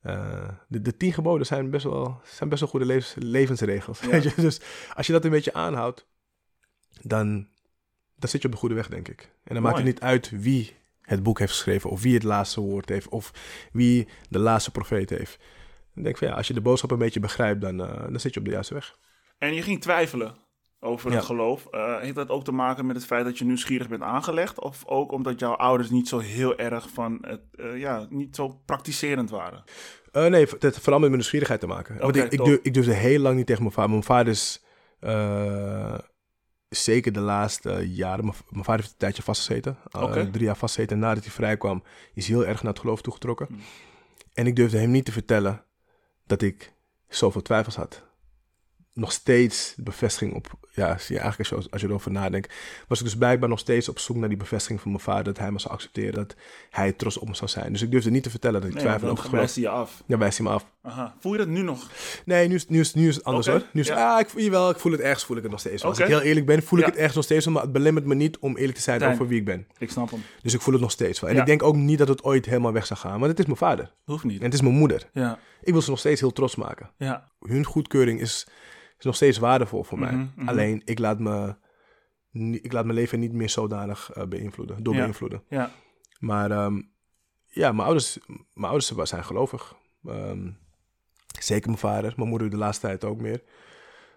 eh, de, de tien geboden zijn best wel, zijn best wel goede levens, levensregels. Ja. Weet (laughs) je? Dus als je dat een beetje aanhoudt, dan, dan zit je op de goede weg, denk ik. En dan maakt het niet uit wie het boek heeft geschreven, of wie het laatste woord heeft, of wie de laatste profeet heeft. Dan denk ik van ja, als je de boodschap een beetje begrijpt, dan, eh, dan zit je op de juiste weg. En je ging twijfelen over het geloof. Eh, heeft dat ook te maken met het feit dat je nieuwsgierig bent aangelegd? Of ook omdat jouw ouders niet zo heel erg van het, eh, ja, niet zo praktiserend waren? Nee, het heeft vooral met mijn nieuwsgierigheid te maken. Want Oké, ik, ik, durf, ik durfde heel lang niet tegen mijn vader. Mijn vader is zeker de laatste jaren... Mijn, vader heeft een tijdje vastgezeten. Eh, Oké. Drie jaar vastgezeten. En nadat hij vrijkwam, is hij heel erg naar het geloof toegetrokken. Hmm. En ik durfde hem niet te vertellen dat ik zoveel twijfels had. Nog steeds de bevestiging op... Ja, zie je eigenlijk als je, als je erover nadenkt... was ik dus blijkbaar nog steeds op zoek naar die bevestiging van mijn vader... dat hij me zou accepteren, dat hij trots op me zou zijn. Dus ik durfde niet te vertellen dat ik Nee, twijfel over geloof. wijst hij je af. Ja, wijst hij me af. Aha. Voel je dat nu nog? Nee, nu is, nu is, nu is het anders hoor. Nu is, ja. ah, ik, jawel, ik voel het ergens, voel ik het nog steeds. wel. Als ik heel eerlijk ben, voel ik Ja. het ergens nog steeds, wel, maar het belemmert me niet om eerlijk te zijn Tijn. over wie ik ben. Ik snap hem. Dus ik voel het nog steeds wel. En Ja. ik denk ook niet dat het ooit helemaal weg zou gaan, want het is mijn vader. Hoeft niet. En het is mijn moeder. Ja, Ik wil ze nog steeds heel trots maken. ja. Hun goedkeuring is, is nog steeds waardevol voor mij. Mhm, mhm. Alleen, ik laat, me, ik laat mijn leven niet meer zodanig eh, beïnvloeden, door beïnvloeden. ja. Maar ehm, ja, mijn ouders, mijn ouders zijn gelovig. Ehm, zeker mijn vader, mijn moeder de laatste tijd ook meer.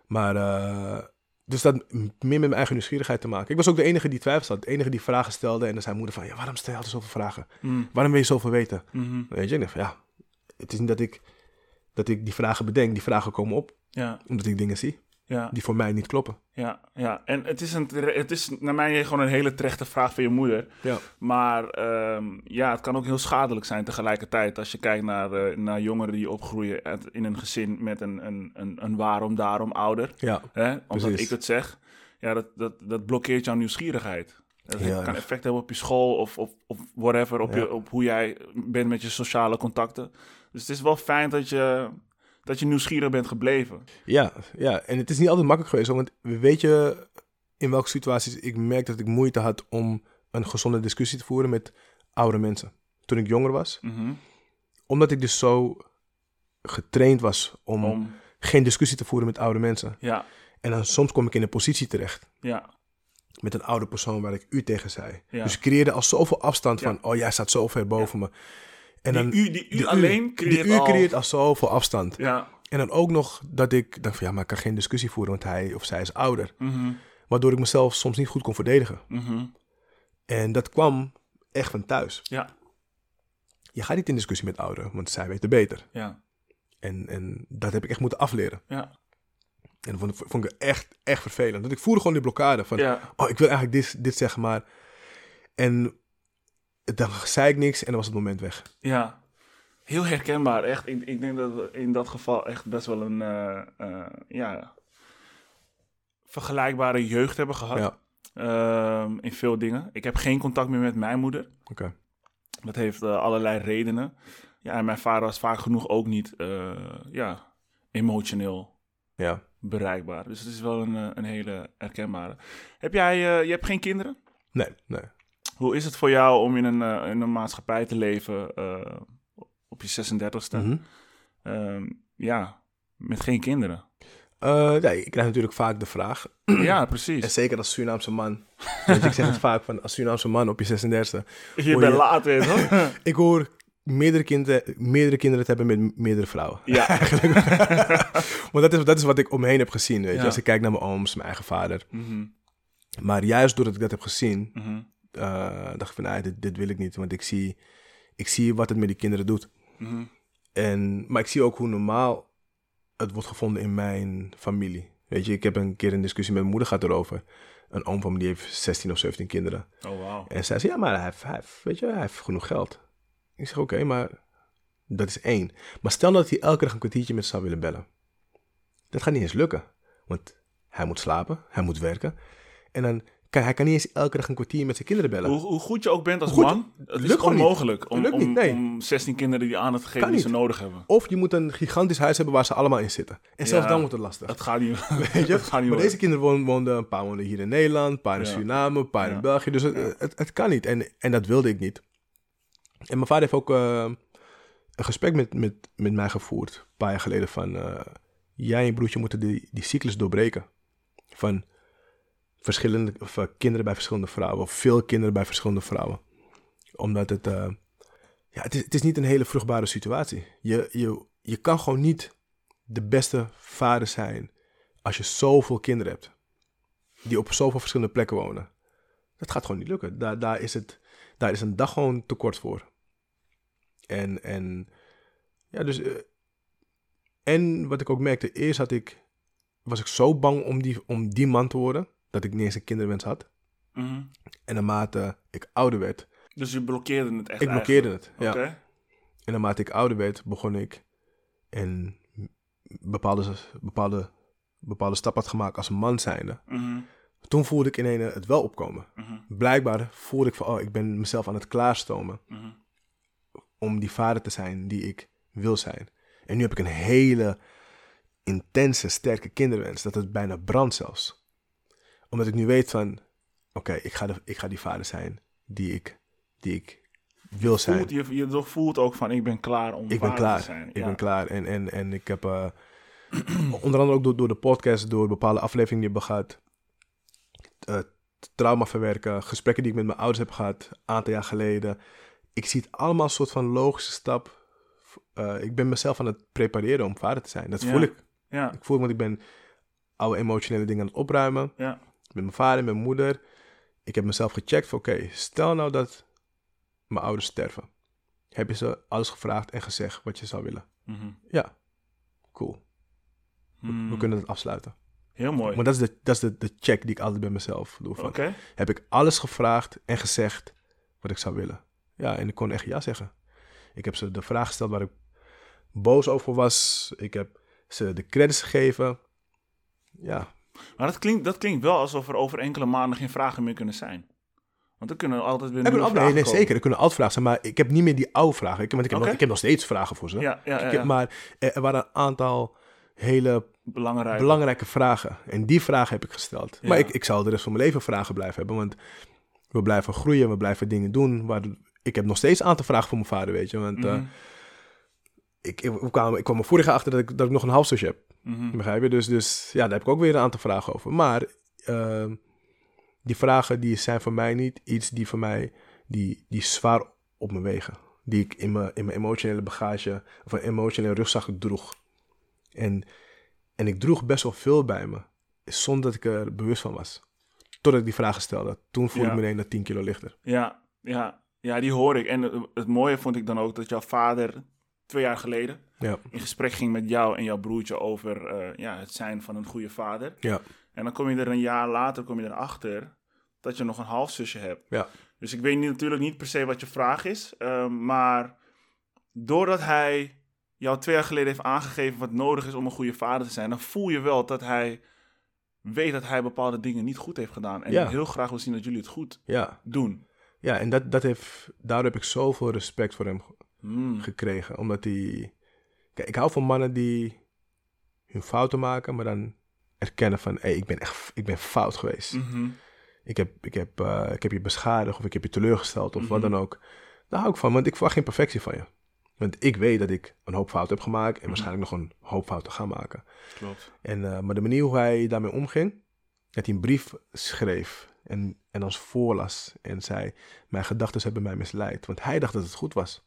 Maar, eh, dus dat meer met mijn eigen nieuwsgierigheid te maken. Ik was ook de enige die twijfels had, de enige die vragen stelde. En dan zei moeder van, ja, waarom stel je altijd zoveel vragen? Mm, Waarom wil je zoveel weten? mhm. Weet je, van, ja, het is niet dat ik, dat ik die vragen bedenk. Die vragen komen op, ja. omdat ik dingen zie. Ja, die voor mij niet kloppen. ja, ja. En het is, een, het is naar mij gewoon een hele terechte vraag van je moeder. Ja. Maar ehm, ja, het kan ook heel schadelijk zijn tegelijkertijd. Als je kijkt naar, eh, naar jongeren die opgroeien uit- in een gezin met een, een, een, een waarom, daarom ouder. Ja, Hè? Omdat Precies. ik het zeg. Ja, dat, dat, dat blokkeert jouw nieuwsgierigheid. Dat kan effect hebben op je school of, of, of whatever. Op, Ja. je, op hoe jij bent met je sociale contacten. Dus het is wel fijn dat je, dat je nieuwsgierig bent gebleven. ja, ja. En het is niet altijd makkelijk geweest. Want weet je in welke situaties ik merk dat ik moeite had om een gezonde discussie te voeren met oude mensen. Toen ik jonger was. Mhm. Omdat ik dus zo getraind was om, Om, geen discussie te voeren met oude mensen. ja, En dan soms kom ik in een positie terecht ja, met een oude persoon waar ik u tegen zei. Ja. Dus ik creëerde al zoveel afstand Ja. van, oh jij staat zo ver boven me. En dan, die u, die u alleen creëert die u al... creëert al zoveel afstand. Ja, En dan ook nog dat ik dacht van, ja, maar ik kan geen discussie voeren, want hij of zij is ouder. mhm, Waardoor ik mezelf soms niet goed kon verdedigen. mhm, En dat kwam echt van thuis. ja, Je gaat niet in discussie met ouderen, want zij weten beter. ja, En, en dat heb ik echt moeten afleren. ja, En dat vond, ik- vond ik echt, echt vervelend. Want ik voelde gewoon die blokkade van, ja, oh, ik wil eigenlijk dit, dit zeggen, maar... En dan zei ik niks en dan was het moment weg. ja. Heel herkenbaar, echt. Ik, ik denk dat we in dat geval echt best wel een, eh, eh, ja, vergelijkbare jeugd hebben gehad. Ja, Ehm, in veel dingen. Ik heb geen contact meer met mijn moeder. oké. Dat heeft eh, allerlei redenen. Ja, en mijn vader was vaak genoeg ook niet ja, emotioneel Ja. bereikbaar. Dus het is wel een, een hele herkenbare. Heb jij, je hebt geen kinderen? Nee, nee. Hoe is het voor jou om in een, eh, in een maatschappij te leven eh, op je 36e? Mhm. Ehm, ja, met geen kinderen. Eh, nee, ik krijg natuurlijk vaak de vraag. (clears throat) ja, En precies. zeker als Surinaamse man. Je, ik zeg het vaak van als Surinaamse man op je 36e. Je bent je- laat weer, hoor. (laughs) Ik hoor meerdere, kinderen, meerdere kinderen te hebben met meerdere vrouwen. ja. (laughs) (laughs) Want dat is, dat is wat ik omheen heb gezien. Weet je? Ja. Als ik kijk naar mijn ooms, mijn eigen vader. Mhm, Maar juist doordat ik dat heb gezien, mhm, eh, dacht ik van, nee, dit, dit wil ik niet. Want ik zie, ik zie wat het met die kinderen doet. mhm. En, maar ik zie ook hoe normaal het wordt gevonden in mijn familie. Weet je, ik heb een keer een discussie met mijn moeder gehad erover. Een oom van me die heeft 16 of 17 kinderen. Oh, wauw. En zij zei, ja, maar hij heeft, hij heeft, weet je, hij heeft genoeg geld. Ik zeg, oké, maar dat is één. Maar stel dat hij elke dag een kwartiertje met ze zou willen bellen. Dat gaat niet eens lukken. Want hij moet slapen, hij moet werken. En dan hij kan niet eens elke dag een kwartier met zijn kinderen bellen. Hoe, hoe goed je ook bent als goed- man, het is lukt gewoon niet. onmogelijk om, Lukt om, niet, nee. om 16 kinderen die aandacht te geven die ze nodig hebben. Of je moet een gigantisch huis hebben waar ze allemaal in zitten. En zelfs Ja. dan wordt het lastig. Dat gaat niet. (laughs) Weet je? (laughs) dat gaat niet maar deze kinderen woonden, woonden, een paar woonden hier in Nederland, een paar in Ja. Suriname, een paar Ja. in België. Dus het, het, het kan niet. En, en dat wilde ik niet. En mijn vader heeft ook eh, een gesprek met, met, met mij gevoerd, een paar jaar geleden, van eh, jij en je broertje moeten die, die cyclus doorbreken. Van verschillende of, eh, kinderen bij verschillende vrouwen, of veel kinderen bij verschillende vrouwen. Omdat het, eh, ja, het is, niet een hele vruchtbare situatie. Je, je, je kan gewoon niet de beste vader zijn als je zoveel kinderen hebt. Die op zoveel verschillende plekken wonen. Dat gaat gewoon niet lukken. Daar, daar, is, het, daar is een dag gewoon tekort voor. En, en ja, dus. eh, en wat ik ook merkte, eerst had ik, was ik zo bang om die, om die man te worden, dat ik niet eens een kinderwens had. Mhm. En naarmate ik ouder werd, Dus je blokkeerde het echt ik blokkeerde het. Ja. Oké. En naarmate ik ouder werd, begon ik en bepaalde, bepaalde, bepaalde stap had gemaakt als man zijnde. Mhm, Toen voelde ik ineens het wel opkomen. mhm, Blijkbaar voelde ik van, oh, ik ben mezelf aan het klaarstomen mhm. om die vader te zijn die ik wil zijn. En nu heb ik een hele intense, sterke kinderwens, dat het bijna brandt zelfs. Omdat ik nu weet van, oké, ik, ga de- ik ga die vader zijn die ik, die ik wil zijn. Voelt, je, je toch voelt ook van, ik ben klaar om ik ben vader klaar. te zijn. Ik Ja. ben klaar. En, en, en ik heb eh, (clears throat) onder andere ook door, door de podcast, door bepaalde afleveringen die ik heb gehad, eh, trauma verwerken, gesprekken die ik met mijn ouders heb gehad, een aantal jaar geleden. Ik zie het allemaal een soort van logische stap. Eh, ik ben mezelf aan het prepareren om vader te zijn. Dat Ja. voel ik. Ja, Ik voel, want ik ben oude emotionele dingen aan het opruimen. ja, Met mijn vader en mijn moeder. Ik heb mezelf gecheckt van oké, stel nou dat mijn ouders sterven. Heb je ze alles gevraagd en gezegd wat je zou willen? mhm. Ja, cool. We, Hmm. we kunnen het afsluiten. Heel mooi. Maar dat is, de, dat is de, de check die ik altijd bij mezelf doe. Van, Oké. Heb ik alles gevraagd en gezegd wat ik zou willen? Ja, en ik kon echt ja zeggen. Ik heb ze de vraag gesteld waar ik boos over was. Ik heb ze de credits gegeven. Ja, Maar dat klinkt, dat klinkt wel alsof er over enkele maanden geen vragen meer kunnen zijn. Want er kunnen altijd weer Er nieuwe altijd- nee, vragen nee, zeker. Er kunnen altijd vragen zijn, maar ik heb niet meer die oude vragen. Ik, want ik heb, nog, ik heb nog steeds vragen voor ze. komen. Ja, ja, ja, Ik heb, maar er, waren een aantal hele belangrijk. belangrijke vragen. En die vragen heb ik gesteld. Maar ik, ik zal de rest van mijn leven vragen blijven hebben. Want we blijven groeien, we blijven dingen doen. Waar, ik heb nog steeds een aantal vragen voor mijn vader, weet je. Want ik, ik, ik kwam, ik kwam er vorig jaar achter dat ik, dat ik nog een halfzusje heb. mhm. Begrijp je? Dus, dus ja, daar heb ik ook weer een aantal vragen over. Maar ehm, die vragen die zijn voor mij niet iets die voor mij, die, die zwaar op me wegen. Die ik in mijn, in mijn emotionele bagage of een emotionele rugzak droeg. En, en ik droeg best wel veel bij me, zonder dat ik er bewust van was. Totdat ik die vragen stelde. Toen voelde Ja. ik me ineens 10 kilo lichter. Ja, ja, ja, die hoor ik. En het, het mooie vond ik dan ook dat jouw vader twee jaar geleden Ja, in gesprek ging met jou en jouw broertje over eh, ja, het zijn van een goede vader. ja, En dan kom je er een jaar later kom je erachter dat je nog een halfzusje hebt. ja. Dus ik weet niet, natuurlijk niet per se wat je vraag is. ehm, maar doordat hij jou twee jaar geleden heeft aangegeven wat nodig is om een goede vader te zijn, dan voel je wel dat hij weet dat hij bepaalde dingen niet goed heeft gedaan. En Ja. heel graag wil zien dat jullie het goed ja. doen. ja en dat, dat heeft, daardoor heb ik zoveel respect voor hem Hmm. gekregen. Omdat hij... Kijk, ik hou van mannen die hun fouten maken, maar dan erkennen van... Hé, ik ben echt ik ben fout geweest. Mhm. Ik, heb, ik, heb, eh, ik heb je beschadigd of ik heb je teleurgesteld of wat Mhm. dan ook. Daar hou ik van, want ik verwacht geen perfectie van je. Want ik weet dat ik een hoop fouten heb gemaakt Mhm. en waarschijnlijk nog een hoop fouten ga maken. Klopt. En, eh, maar de manier hoe hij daarmee omging, dat hij een brief schreef en, en ons voorlas en zei, mijn gedachten hebben mij misleid. Want hij dacht dat het goed was.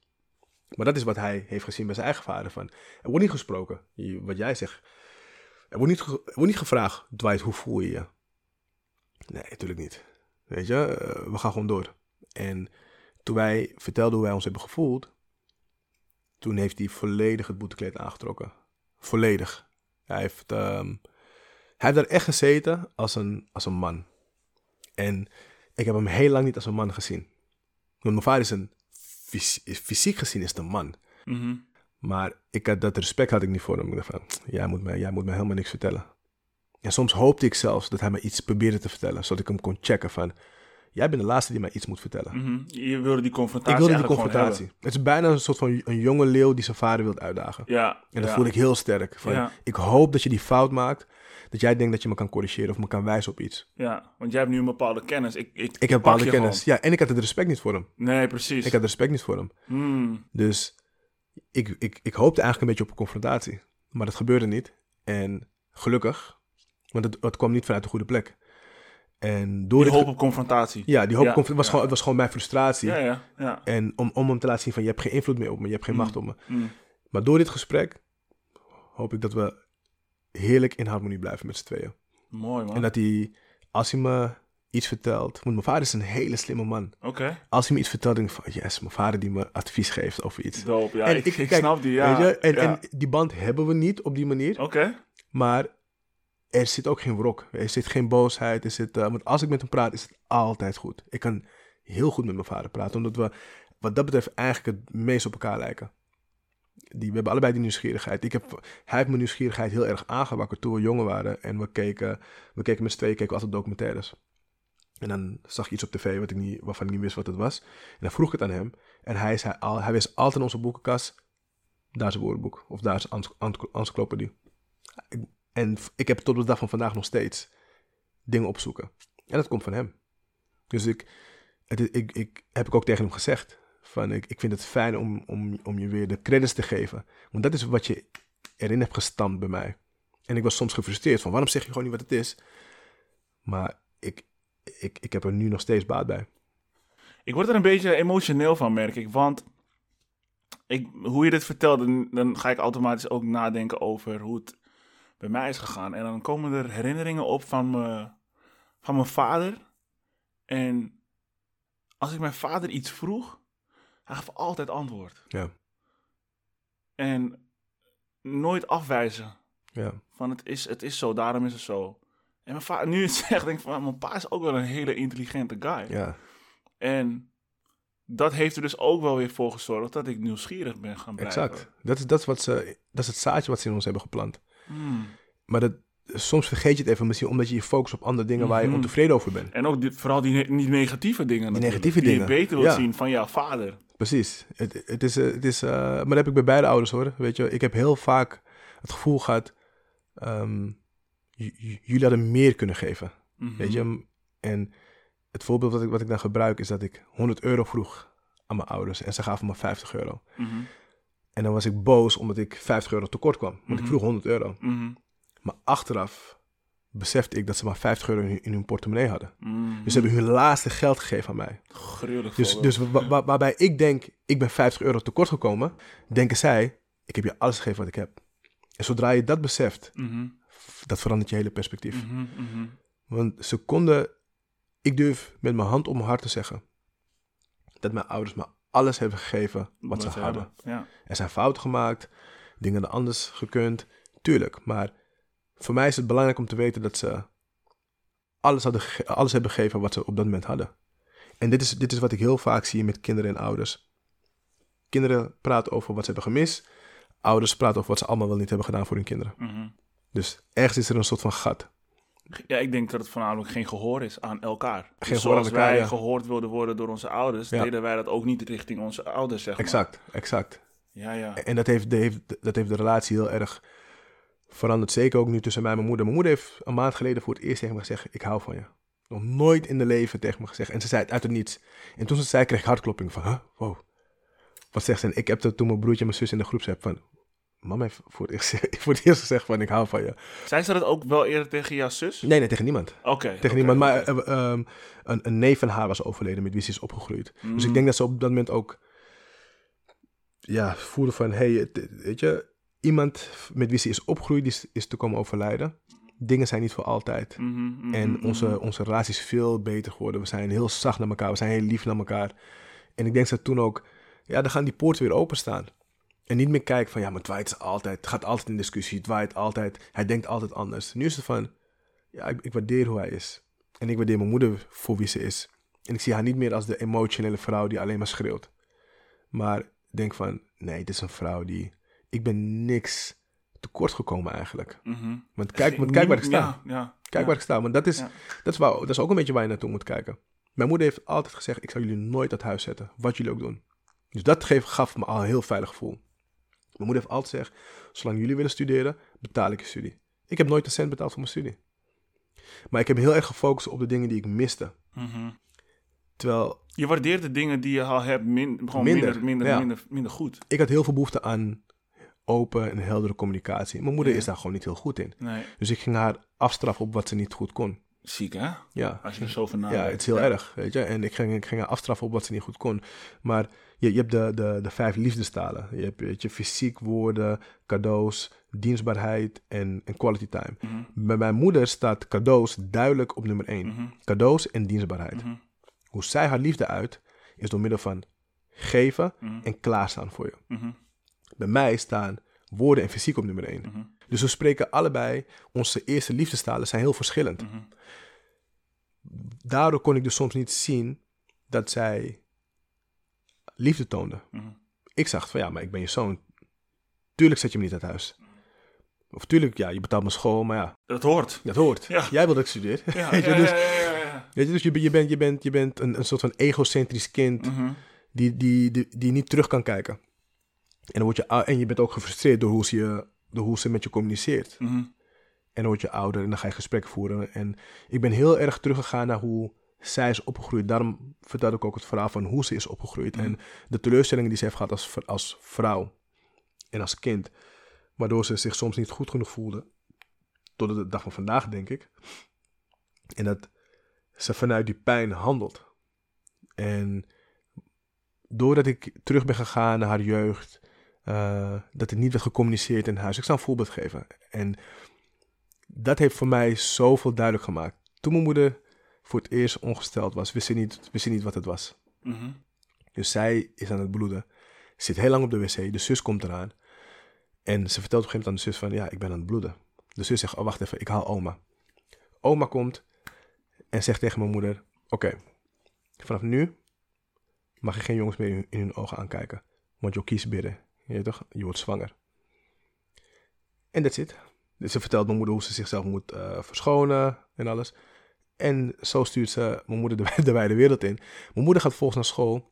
Maar dat is wat hij heeft gezien bij zijn eigen vader. Van, er wordt niet gesproken, wat jij zegt. Er wordt niet, wordt niet gevraagd, Dwight, hoe voel je je? Nee, natuurlijk niet. Weet je, eh, we gaan gewoon door. En toen wij vertelden hoe wij ons hebben gevoeld, toen heeft hij volledig het boetekleed aangetrokken. Volledig. Hij heeft, ehm, hij heeft daar echt gezeten als een, als een man. En ik heb hem heel lang niet als een man gezien. Want mijn vader is een, fys- fysiek gezien is het een man. Mhm. Maar ik had, dat respect had ik niet voor hem. Ik dacht van, jij moet, mij, jij moet mij helemaal niks vertellen. En soms hoopte ik zelfs dat hij me iets probeerde te vertellen. Zodat ik hem kon checken van, jij bent de laatste die mij iets moet vertellen. Mhm. Je wilde die confrontatie ik wilde die confrontatie. Het is bijna een soort van een jonge leeuw die zijn vader wil uitdagen. Ja. En dat ja. voel ik heel sterk. Van, Ja. Ik hoop dat je die fout maakt. Dat jij denkt dat je me kan corrigeren of me kan wijzen op iets. Ja, want jij hebt nu een bepaalde kennis. Ik, ik, Ik heb bepaalde kennis. Ja, en ik had het respect niet voor hem. Nee, precies. Ik had respect niet voor hem. Hmm. Dus ik, ik, ik hoopte eigenlijk een beetje op een confrontatie. Maar dat gebeurde niet. En gelukkig, want het, het kwam niet vanuit de goede plek. En door Die hoop op confrontatie. Ja, die hoop Ja, conf- was ja. Gewoon, het was gewoon mijn frustratie. Ja, ja, ja. En om, om hem te laten zien van je hebt geen invloed meer op me, je hebt geen Mm. macht op me. Hmm. Maar door dit gesprek hoop ik dat we heerlijk in harmonie blijven met z'n tweeën. Mooi, man. En dat hij, als hij me iets vertelt, want mijn vader is een hele slimme man. Oké, Als hij me iets vertelt, denk ik van yes, mijn vader die me advies geeft over iets. dope. Ja, En ik, ik- ik kijk, snap die, ja. Weet je? En, en die band hebben we niet op die manier. Oké, Maar er zit ook geen wrok. Er zit geen boosheid. Er zit, eh, want als ik met hem praat, is het altijd goed. Ik kan heel goed met mijn vader praten. Omdat we, wat dat betreft, eigenlijk het meest op elkaar lijken. Die, we hebben allebei die nieuwsgierigheid. Ik heb, hij heeft mijn nieuwsgierigheid heel erg aangewakkerd toen we jonger waren. En we keken, we keken met z'n tweeën keken altijd documentaires. En dan zag ik iets op tv wat ik niet, waarvan ik niet wist wat het was. En dan vroeg ik het aan hem. En hij, zei hij wist altijd in onze boekenkast, daar is een woordenboek. Of daar is een ency- ency- encyclopedie. En ik heb tot de dag van vandaag nog steeds dingen opzoeken. En dat komt van hem. Dus ik, het, ik, ik heb ik ook tegen hem gezegd. Van ik, ik vind het fijn om, om, om je weer de credits te geven. Want dat is wat je erin hebt gestampt bij mij. En ik was soms gefrustreerd van waarom zeg je gewoon niet wat het is. Maar ik, ik, ik heb er nu nog steeds baat bij. ik word er een beetje emotioneel van, merk ik. Want ik, hoe je dit vertelt, dan, dan ga ik automatisch ook nadenken over hoe het bij mij is gegaan. En dan komen er herinneringen op van, me, van mijn vader. En als ik mijn vader iets vroeg, hij gaf altijd antwoord. Ja. En nooit afwijzen. Ja. Van het is, het is zo, daarom is het zo. En mijn vader, nu (laughs) het zegt, denk ik van, mijn pa is ook wel een hele intelligente guy. Ja. En dat heeft er dus ook wel weer voor gezorgd dat ik nieuwsgierig ben gaan blijven. Exact. Dat is, dat, is wat ze, dat is het zaadje wat ze in ons hebben geplant. Hmm. Maar dat, soms vergeet je het even, misschien omdat je je focust op andere dingen waar je Mhm. ontevreden over bent. En ook die, vooral die, die negatieve dingen natuurlijk, negatieve die dingen, je beter wilt ja. zien van jouw vader. Precies. Het, het is, eh, het is, eh, maar dat heb ik bij beide ouders hoor. Weet je, ik heb heel vaak het gevoel gehad, ehm, jullie hadden meer kunnen geven. Mhm. Weet je, en het voorbeeld wat ik, wat ik dan gebruik is dat ik 100 euro vroeg aan mijn ouders en ze gaven me 50 euro. Mhm. En dan was ik boos omdat ik 50 euro tekort kwam, want ik Mhm. vroeg 100 euro. Mhm. Maar achteraf besefte ik dat ze maar 50 euro in, hun- in hun portemonnee hadden. Mhm. Dus ze hebben hun laatste geld gegeven aan mij. Gruwelijk Dus, dus wa- wa- waarbij ik denk, ik ben 50 euro tekort gekomen, denken zij, ik heb je alles gegeven wat ik heb. En zodra je dat beseft, dat verandert je hele perspectief. Want ze konden, ik durf met mijn hand op mijn hart te zeggen, dat mijn ouders me alles hebben gegeven wat, ze hadden. Ja. Er zijn fouten gemaakt, dingen anders gekund, tuurlijk. Maar voor mij is het belangrijk om te weten dat ze alles, hadden, alles hebben gegeven wat ze op dat moment hadden. En dit is, dit is wat ik heel vaak zie met kinderen en ouders. Kinderen praten over wat ze hebben gemist. Ouders praten over wat ze allemaal wel niet hebben gedaan voor hun kinderen. Mhm. Dus ergens is er een soort van gat. Ja, ik denk dat het voornamelijk geen gehoor is aan elkaar. Geen Dus gehoor zoals aan elkaar, wij ja. gehoord wilden worden door onze ouders, Ja. deden wij dat ook niet richting onze ouders, zeg maar. Exact, exact. Ja, ja. En dat heeft, dat, heeft, dat heeft de relatie heel erg veranderd. Zeker ook nu tussen mij en mijn moeder. Mijn moeder heeft een maand geleden voor het eerst tegen me gezegd: Ik hou van je. Nog nooit in de leven tegen me gezegd. En ze zei het uit het niets. En toen ze zei, kreeg ik hartklopping van: huh? Wow. Wat zegt ze? En ik heb dat toen mijn broertje en mijn zus in de groep zei van... Mama heeft voor het, eerst, (laughs) voor het eerst gezegd van ik hou van je. Zei ze dat ook wel eerder tegen jouw zus? Nee, nee, tegen niemand. Oké. Tegen niemand. Maar oké. eh, ehm, een, een neef van haar was overleden met wie ze is opgegroeid. Dus Mm. ik denk dat ze op dat moment ook ja, voelde van, hey, weet je, iemand met wie ze is opgegroeid is, is te komen overlijden. Dingen zijn niet voor altijd. Mhm, mhm, En mhm. onze, onze relatie is veel beter geworden. We zijn heel zacht naar elkaar. We zijn heel lief naar elkaar. En ik denk dat toen ook, ja, dan gaan die poorten weer openstaan. En niet meer kijken van, ja, maar Dwight is altijd, gaat altijd in discussie. Dwight altijd, hij denkt altijd anders. Nu is het van, ja, ik, ik waardeer hoe hij is. En ik waardeer mijn moeder voor wie ze is. En ik zie haar niet meer als de emotionele vrouw die alleen maar schreeuwt. Maar denk van, nee, dit is een vrouw die, ik ben niks tekort gekomen eigenlijk. Mhm. Want kijk, want kijk waar ik sta. Ja, ja. Kijk ja. waar ik sta. Want dat is, dat, is waar, dat is ook een beetje waar je naartoe moet kijken. Mijn moeder heeft altijd gezegd: Ik zal jullie nooit uit huis zetten, wat jullie ook doen. Dus dat geeft, gaf me al een heel veilig gevoel. Mijn moeder heeft altijd gezegd: Zolang jullie willen studeren, betaal ik je studie. Ik heb nooit een cent betaald voor mijn studie. Maar ik heb heel erg gefocust op de dingen die ik miste. Mhm. Terwijl Je waardeert de dingen die je al hebt min, gewoon Minder, minder, minder, ja. minder, minder goed. ik had heel veel behoefte aan open en heldere communicatie. Mijn moeder Ja. is daar gewoon niet heel goed in. Nee, Dus ik ging haar afstraffen op wat ze niet goed kon. ziek hè? Ja. Als je er zo over Ja, het is heel erg, weet je. En ik ging, ik ging haar afstraffen op wat ze niet goed kon. Maar je, je hebt de, de, de vijf liefdestalen. Je hebt weet je, fysiek, woorden, cadeaus, dienstbaarheid en, en quality time. Mhm, Bij mijn moeder staat cadeaus duidelijk op nummer één. mhm, Cadeaus en dienstbaarheid. mhm, Hoe zij haar liefde uit, is door middel van geven en klaarstaan voor je. Bij mij staan woorden en fysiek op nummer één. Dus we spreken allebei, onze eerste liefdestalen zijn heel verschillend. daardoor kon ik dus soms niet zien dat zij liefde toonde. Mhm. Ik zag van ja, maar ik ben je zoon. Tuurlijk zet je me niet uit huis. Of tuurlijk, ja, je betaalt mijn school, maar ja, Dat hoort. dat hoort. Ja. Jij wil dat ik studeer. (laughs) Ja, Weet je, ja, dus, ja, ja, weet je, dus je, ben- je bent, je bent, je bent een, een soort van egocentrisch kind Mhm, die, die, die, die niet terug kan kijken. En, dan word je, en je bent ook gefrustreerd door hoe ze, je, door hoe ze met je communiceert. mhm, En dan word je ouder en dan ga je gesprekken voeren. En ik ben heel erg teruggegaan naar hoe zij is opgegroeid. Daarom vertel ik ook het verhaal van hoe ze is opgegroeid. Mhm. En de teleurstellingen die ze heeft gehad als, als vrouw en als kind. Waardoor ze zich soms niet goed genoeg voelde. Tot de dag van vandaag, denk ik. En dat ze vanuit die pijn handelt. En doordat ik terug ben gegaan naar haar jeugd. eh, dat er niet werd gecommuniceerd in huis. Ik zal een voorbeeld geven. En dat heeft voor mij zoveel duidelijk gemaakt. Toen mijn moeder voor het eerst ongesteld was, wist ze niet, wist ze niet wat het was. mhm, Dus zij is aan het bloeden. Zit heel lang op de wc. De zus komt eraan. En ze vertelt op een gegeven moment aan de zus van... Ja, ik ben aan het bloeden. De zus zegt, oh wacht even, ik haal oma. Oma komt en zegt tegen mijn moeder, oké, vanaf nu mag je geen jongens meer in, in hun ogen aankijken. Want je kiest bidden. Je toch, je wordt zwanger. En that's it. Dus ze vertelt mijn moeder hoe ze zichzelf moet eh, verschonen en alles. En zo stuurt ze mijn moeder de, (laughs) de wijde wereld in. Mijn moeder gaat volgens naar school.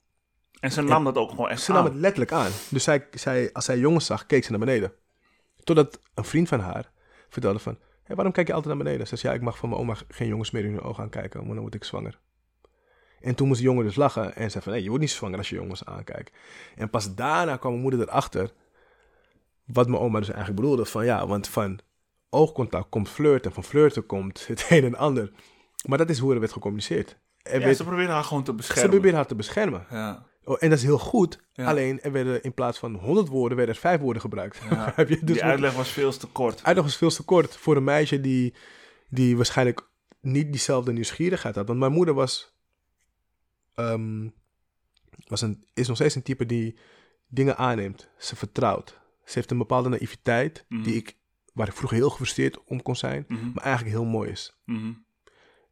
En ze nam dat ook gewoon echt Ze nam aan. het letterlijk aan. Dus zij, zij, als zij jongens zag, keek ze naar beneden. Totdat een vriend van haar vertelde van... Hé, waarom kijk je altijd naar beneden? Ze zei, ja, ik mag van mijn oma geen jongens meer in hun ogen aankijken, want dan word ik zwanger. En toen moest de jongen dus lachen en zei van... Nee, je wordt niet zwanger als je jongens aankijkt. En pas daarna kwam mijn moeder erachter... Wat mijn oma dus eigenlijk bedoelde. Van ja, want van oogcontact komt flirten. Van flirten komt het een en ander. Maar dat is hoe er werd gecommuniceerd. Er Ja, werd- ze proberen haar gewoon te ze beschermen. probeerden haar te beschermen. Ja. Oh, en dat is heel goed. Ja. Alleen er werden in plaats van 100 woorden, werden er 5 woorden gebruikt. Ja. (laughs) Je? Dus Die uitleg was veel te kort. uitleg was veel te kort voor een meisje die, die waarschijnlijk niet diezelfde nieuwsgierigheid had. Want mijn moeder was, ehm, was een, is nog steeds een type die dingen aanneemt. Ze vertrouwt. Ze heeft een bepaalde naïviteit Mhm. die ik, waar ik vroeger heel gefrustreerd om kon zijn, Mhm. maar eigenlijk heel mooi is. Mhm.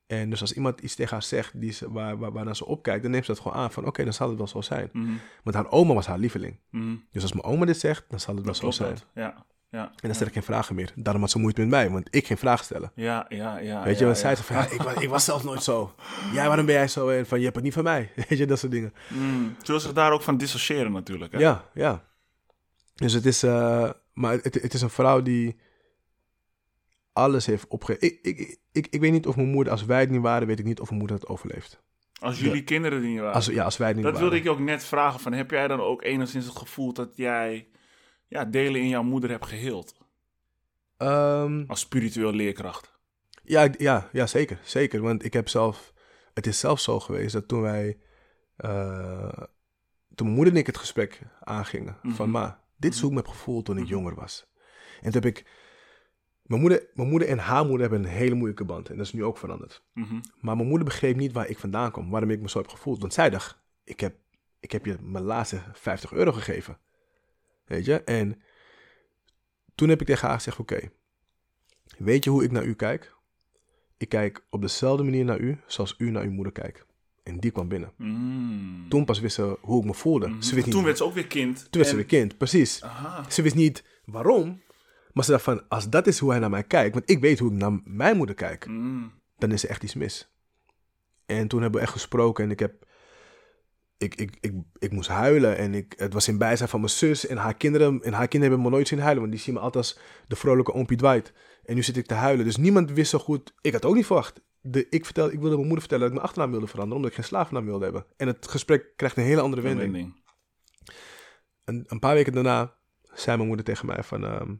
En dus als iemand iets tegen haar zegt die ze, waar, waar, waarnaar ze opkijkt, dan neemt ze dat gewoon aan van oké, dan zal het wel zo zijn. Mhm. Want haar oma was haar lieveling. Mhm. Dus als mijn oma dit zegt, dan zal het wel zo zijn. dat. Ja. Ja. En dan stel ik geen vragen meer. Daarom had ze moeite met mij, want ik geen vragen stellen. Ja, ja, ja. Weet je, want ja. zij zei van, ja, ik, was, ik was zelf nooit zo. Ja, waarom ben jij zo? En van, je hebt het niet van mij. (laughs) Weet je, dat soort dingen. Mm. Ze wil zich daar ook van dissociëren natuurlijk. Hè? Ja, ja. Dus het is, eh, maar het, het is een vrouw die alles heeft opgegeven. Ik, ik, ik, ik weet niet of mijn moeder, als wij het niet waren, weet ik niet of mijn moeder het overleeft. Als jullie kinderen niet waren. Als, ja, als wij het niet dat waren. wilde ik je ook net vragen. Van, heb jij dan ook enigszins het gevoel dat jij ja, delen in jouw moeder hebt geheeld? Ehm, Als spiritueel leerkracht. Ja, ja, ja, zeker. Zeker. Want ik heb zelf... Het is zelfs zo geweest dat toen wij... eh, toen mijn moeder en ik het gesprek aangingen. Van, Mhm. ma, dit is hoe ik me heb gevoeld toen ik Mhm. jonger was. En toen heb ik... Mijn moeder, mijn moeder en haar moeder hebben een hele moeilijke band. En dat is nu ook veranderd. Mhm. Maar mijn moeder begreep niet waar ik vandaan kwam. Waarom ik me zo heb gevoeld. Want zij dacht, ik heb, ik heb je mijn laatste 50 euro gegeven. Weet je? En toen heb ik tegen haar gezegd, oké. weet je hoe ik naar u kijk? Ik kijk op dezelfde manier naar u zoals u naar uw moeder kijkt. En die kwam binnen. Mm. Toen pas wist ze hoe ik me voelde. Mhm. Ze wist niet, Toen werd ze ook weer kind. toen werd ze weer kind, precies. Aha. Ze wist niet waarom. Maar ze dacht van, als dat is hoe hij naar mij kijkt. Want ik weet hoe ik naar mijn moeder kijk Mm. dan is er echt iets mis. En toen hebben we echt gesproken en ik heb... Ik, ik, ik, ik moest huilen en ik, het was in bijzijn van mijn zus en haar kinderen. En haar kinderen hebben me nooit zien huilen, want die zien me altijd als de vrolijke oompie Dwight. En nu zit ik te huilen. Dus niemand wist zo goed... Ik had ook niet verwacht. De, ik, vertel, ik wilde mijn moeder vertellen dat ik mijn achternaam wilde veranderen, omdat ik geen slavennaam wilde hebben. En het gesprek krijgt een hele andere Een wending. wending. En een paar weken daarna zei mijn moeder tegen mij van... ehm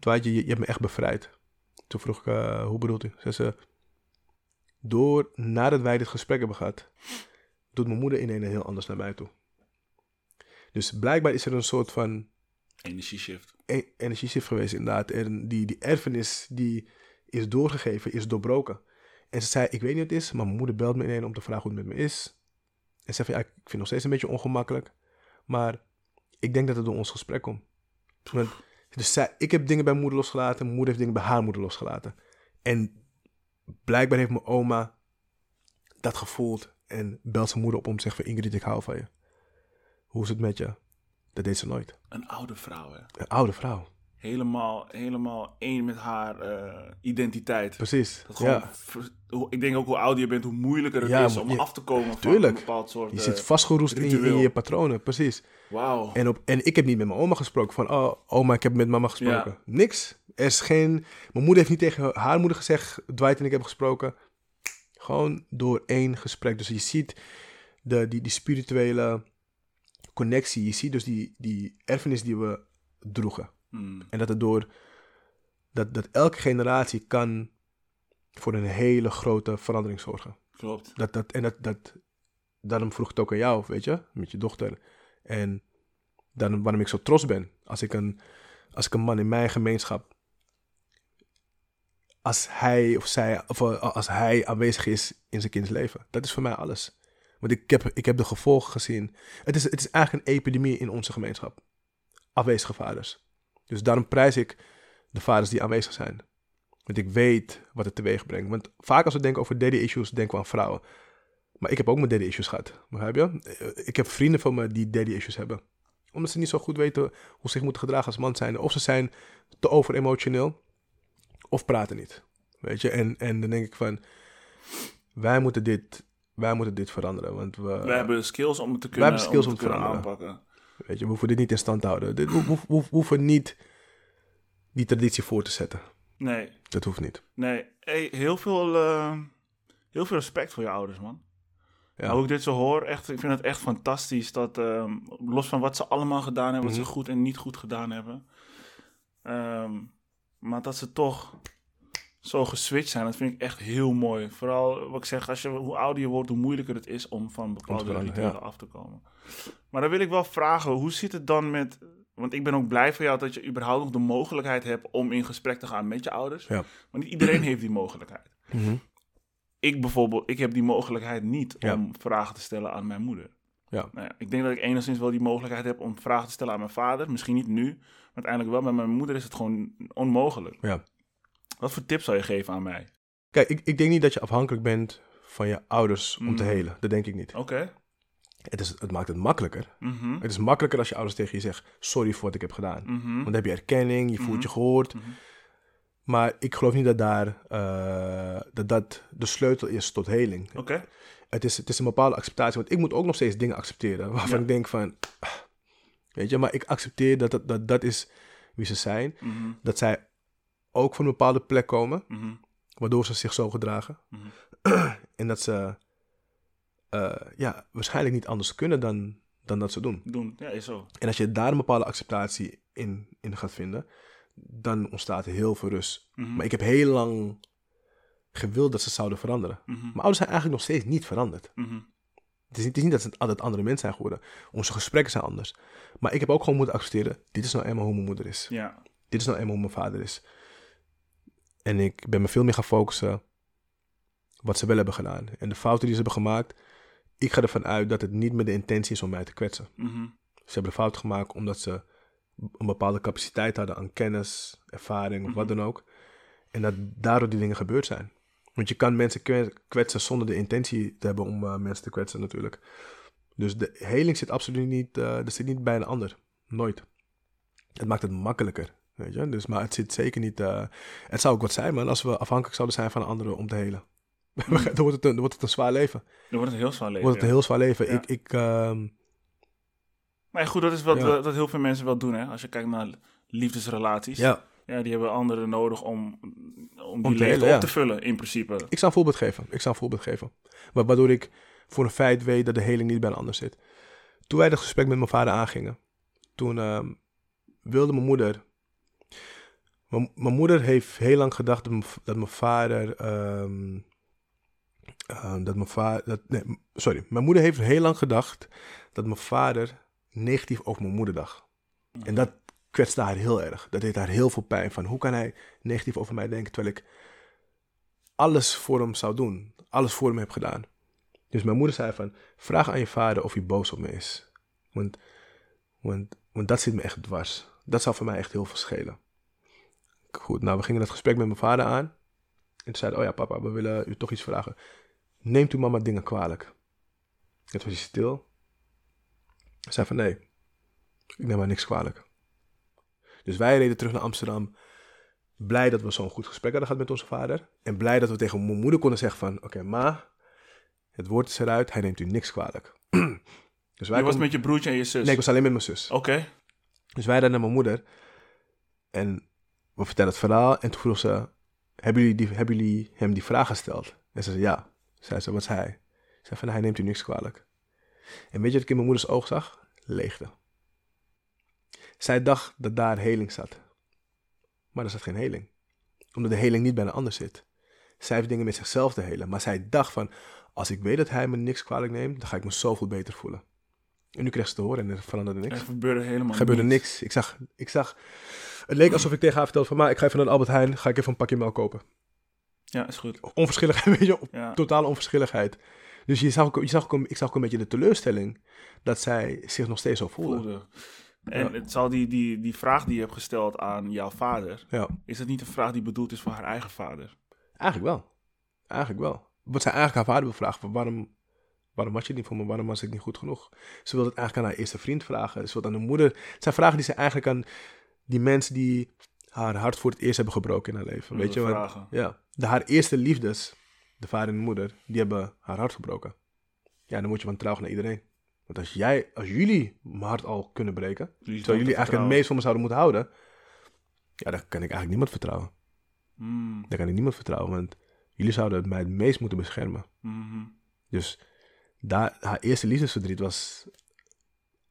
Dwight, je, je hebt me echt bevrijd. Toen vroeg ik, eh, hoe bedoelt u? Zei ze, door, nadat wij dit gesprek hebben gehad... doet mijn moeder ineens heel anders naar mij toe. Dus blijkbaar is er een soort van Energieshift. e- energieshift geweest inderdaad. En die, die erfenis die is doorgegeven, is doorbroken. En ze zei, ik weet niet wat het is, maar mijn moeder belt me ineens om te vragen hoe het met me is. En ze zei ja, ik vind het nog steeds een beetje ongemakkelijk. Maar ik denk dat het door ons gesprek komt. Want, dus zij, ik heb dingen bij moeder losgelaten, mijn moeder heeft dingen bij haar moeder losgelaten. En blijkbaar heeft mijn oma dat gevoeld en belt zijn moeder op om te zeggen van, Ingrid, ik hou van je. Hoe is het met je? Dat deed ze nooit. Een oude vrouw, hè. Een oude vrouw. Helemaal, helemaal één met haar eh, identiteit. Precies. Dat gewoon, ja. ik denk ook hoe ouder je bent, hoe moeilijker het Ja, is om je- af te komen van Tuurlijk. een bepaald soort... Je eh, zit vastgeroest in je, in ritueel. je patronen, precies. Wauw. En, op, en ik heb niet met mijn oma gesproken van, oh, oma, ik heb met mama gesproken. Niks. Er is geen... Mijn moeder heeft niet tegen haar moeder gezegd, Dwight en ik hebben gesproken. Gewoon door één gesprek. Dus je ziet de, die, die spirituele connectie. Je ziet dus die, die erfenis die we droegen. Mm. En dat het door... Dat, dat elke generatie kan voor een hele grote verandering zorgen. Klopt. Dat, dat, en dat, dat, daarom vroeg ik het ook aan jou, weet je, met je dochter. En daarom, waarom ik zo trots ben. Als ik, een, als ik een man in mijn gemeenschap, als hij of zij, of eh, als hij aanwezig is in zijn kinds leven. Dat is voor mij alles. Want ik heb, ik heb de gevolgen gezien. Het is, het is eigenlijk een epidemie in onze gemeenschap. Afwezige vaders. Dus daarom prijs ik de vaders die aanwezig zijn. Want ik weet wat het teweeg brengt. Want vaak als we denken over daddy issues, denken we aan vrouwen. Maar ik heb ook mijn daddy issues gehad. Begrijp je? Eh, Ik heb vrienden van me die daddy issues hebben. Omdat ze niet zo goed weten hoe ze zich moeten gedragen als man zijn. Of ze zijn te over emotioneel. Of praten niet. Weet je? En, en dan denk ik van... Wij moeten dit, wij moeten dit veranderen. Want we, We hebben skills om het te kunnen, hebben skills om om te te kunnen veranderen. aanpakken. Weet je, we hoeven dit niet in stand te houden. Dit, we, we, we- we hoeven niet die traditie voor te zetten. Nee, Dat hoeft niet. nee. Hey, heel, veel, eh, heel veel respect voor je ouders, man. Ja. Hoe ik dit zo hoor, echt, ik vind het echt fantastisch dat, ehm, los van wat ze allemaal gedaan hebben, wat Mhm. ze goed en niet goed gedaan hebben, ehm, maar dat ze toch zo geswitcht zijn, dat vind ik echt heel mooi. Vooral, wat ik zeg, als je, hoe ouder je wordt, hoe moeilijker het is om van bepaalde rituelen af te komen. Maar dan wil ik wel vragen, hoe zit het dan met, want ik ben ook blij voor jou dat je überhaupt nog de mogelijkheid hebt om in gesprek te gaan met je ouders. Ja. Maar niet iedereen heeft die mogelijkheid Mhm. ik bijvoorbeeld, ik heb die mogelijkheid niet Ja. om vragen te stellen aan mijn moeder. Ja. Nou ja, ik denk dat ik enigszins wel die mogelijkheid heb om vragen te stellen aan mijn vader. Misschien niet nu, maar uiteindelijk wel. Met mijn moeder is het gewoon onmogelijk. Ja. Wat voor tips zou je geven aan mij? Kijk, ik, ik denk niet dat je afhankelijk bent van je ouders om te Mm. helen. Dat denk ik niet. Oké. Het, is, het maakt het makkelijker. Mhm. Het is makkelijker als je ouders tegen je zeggen: Sorry voor wat ik heb gedaan. Mhm. Want dan heb je erkenning, je voelt Mhm. je gehoord. Mhm. Maar ik geloof niet dat daar, eh, dat, dat de sleutel is tot heling. Oké. Het, is, het is een bepaalde acceptatie. Want ik moet ook nog steeds dingen accepteren waarvan Ja. ik denk van. ah, Weet je, maar ik accepteer dat dat, dat dat is wie ze zijn. Mhm. Dat zij ook van een bepaalde plek komen, Mhm. waardoor ze zich zo gedragen. Mhm. (clears throat) En dat ze eh, ja, waarschijnlijk niet anders kunnen dan, dan dat ze doen. Doen. Ja, is zo. En als je daar een bepaalde acceptatie in, in gaat vinden, dan ontstaat heel veel rust. Mhm. Maar ik heb heel lang gewild dat ze zouden veranderen. Mijn ouders zijn eigenlijk nog steeds niet veranderd. Het is niet, het is niet dat ze altijd andere mensen zijn geworden. Onze gesprekken zijn anders. Maar ik heb ook gewoon moeten accepteren, dit is nou eenmaal hoe mijn moeder is. Ja. Dit is nou eenmaal hoe mijn vader is. En ik ben me veel meer gaan focussen wat ze wel hebben gedaan. En de fouten die ze hebben gemaakt, ik ga ervan uit dat het niet met de intentie is om mij te kwetsen. Mhm. Ze hebben de fout gemaakt omdat ze een bepaalde capaciteit hadden aan kennis, ervaring of wat dan ook. En dat daardoor die dingen gebeurd zijn. Want je kan mensen kwe- kwetsen zonder de intentie te hebben om eh, mensen te kwetsen natuurlijk. Dus de heling zit absoluut niet, dat zit niet bij een ander. Nooit. Het maakt het makkelijker. Weet je? Dus, maar het zit zeker niet... eh, het zou ook wat zijn, man, als we afhankelijk zouden zijn van anderen om te helen. (laughs) dan, wordt het een, dan wordt het een zwaar leven. Dan wordt het een heel zwaar leven. Wordt het een heel zwaar leven. Ja. Ik, ik, ehm, Maar goed, dat is wat, Ja. wat heel veel mensen wel doen, hè. Als je kijkt naar liefdesrelaties. ja, Ja, die hebben anderen nodig om, om die leegte helen, op te vullen, in principe. Ik zou een voorbeeld geven. Ik zou een voorbeeld geven. Wa- Waardoor ik voor een feit weet dat de heling niet bij een ander zit. Toen wij dat gesprek met mijn vader aangingen, toen ehm, wilde mijn moeder. Mijn, moeder heeft heel lang gedacht dat mijn, v- dat mijn vader. ehm, ehm, dat mijn vader. Dat, nee, sorry. Mijn moeder heeft heel lang gedacht dat mijn vader negatief over mijn moeder dacht. En dat kwetste haar heel erg. Dat deed haar heel veel pijn. Van hoe kan hij negatief over mij denken terwijl ik alles voor hem zou doen. Alles voor hem heb gedaan. Dus mijn moeder zei van, vraag aan je vader of hij boos op me is. Want, want, want dat zit me echt dwars. Dat zou voor mij echt heel veel schelen. Goed, nou we gingen dat gesprek met mijn vader aan. En toen zei hij, oh ja papa, we willen u toch iets vragen. Neemt u mama dingen kwalijk? En toen was hij stil. Hij zei van, nee, ik neem haar niks kwalijk. Dus wij reden terug naar Amsterdam blij dat we zo'n goed gesprek hadden gehad met onze vader. En blij dat we tegen mijn moeder konden zeggen van... Oké, ma, het woord is eruit. Hij neemt u niks kwalijk. (clears throat) dus wij Je was met je broertje en je zus? Nee, ik was alleen met mijn zus. Oké. Dus wij rijden naar mijn moeder. En we vertellen het verhaal. En toen vroeg ze... Hebben jullie, die, hebben jullie hem die vraag gesteld? En ze zei ja. Zei ze, wat zei hij? Ze zei van, hij neemt u niks kwalijk. En weet je wat ik in mijn moeders oog zag? Leegte. Zij dacht dat daar heling zat. Maar er zat geen heling. Omdat de heling niet bij een ander zit. Zij heeft dingen met zichzelf te helen. Maar zij dacht van, als ik weet dat hij me niks kwalijk neemt, dan ga ik me zoveel beter voelen. En nu kreeg ze te horen en er veranderde niks. Er gebeurde helemaal Er gebeurde niks. Ik zag, ik zag, het leek alsof ik tegen haar vertelde van, maar ik ga even naar de Albert Heijn, ga ik even een pakje melk kopen. Ja, is goed. Onverschilligheid, (laughs) weet je, Ja. totale onverschilligheid. Dus je zag je zag ik zag ook een beetje de teleurstelling dat zij zich nog steeds zo voelde. Voelde. En Ja. het zal die, die, die vraag die je hebt gesteld aan jouw vader, Ja, is dat niet een vraag die bedoeld is voor haar eigen vader? eigenlijk wel. Eigenlijk wel. Wat zij eigenlijk haar vader wil vragen, van waarom, waarom was je niet voor me? Waarom was ik niet goed genoeg? Ze wil het eigenlijk aan haar eerste vriend vragen. Ze wil het aan de moeder. Het zijn vragen die ze eigenlijk aan die mensen die haar hart voor het eerst hebben gebroken in haar leven. Weet je, vragen. ja, de, haar eerste liefdes, de vader en de moeder, die hebben haar hart gebroken. Ja, dan moet je van trouw naar iedereen. Want als jij, als jullie mijn hart al kunnen breken, terwijl jullie eigenlijk het meest van me zouden moeten houden, ja, dan kan ik eigenlijk niemand vertrouwen. Mm, Dan kan ik niemand vertrouwen, want jullie zouden mij het meest moeten beschermen. mhm. Dus daar, haar eerste liefdesverdriet was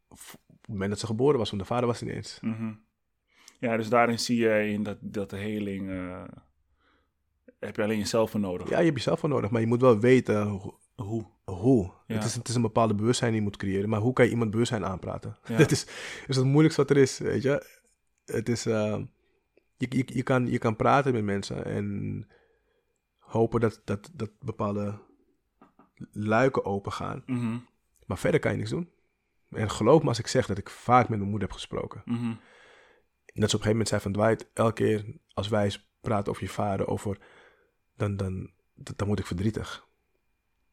op het moment dat ze geboren was, want de vader was niet eens. Mhm. Ja, dus daarin zie je in dat, dat de heling, eh, heb je alleen jezelf voor nodig. Ja, je hebt jezelf voor nodig, maar je moet wel weten ho- Hoe? hoe. Ja. Het, is, het is een bepaalde bewustzijn die je moet creëren, maar hoe kan je iemand bewustzijn aanpraten? Ja. (laughs) Dat is, is het moeilijkste wat er is, weet je. Het is, eh, je, je, je, kan, je kan praten met mensen en hopen dat, dat, dat bepaalde luiken open gaan. Mhm, Maar verder kan je niks doen. En geloof me als ik zeg dat ik vaak met mijn moeder heb gesproken. mhm. Zo op een gegeven moment zei van Dwight, elke keer als wij praten over je vader, over, dan, dan, dan, dan word ik verdrietig.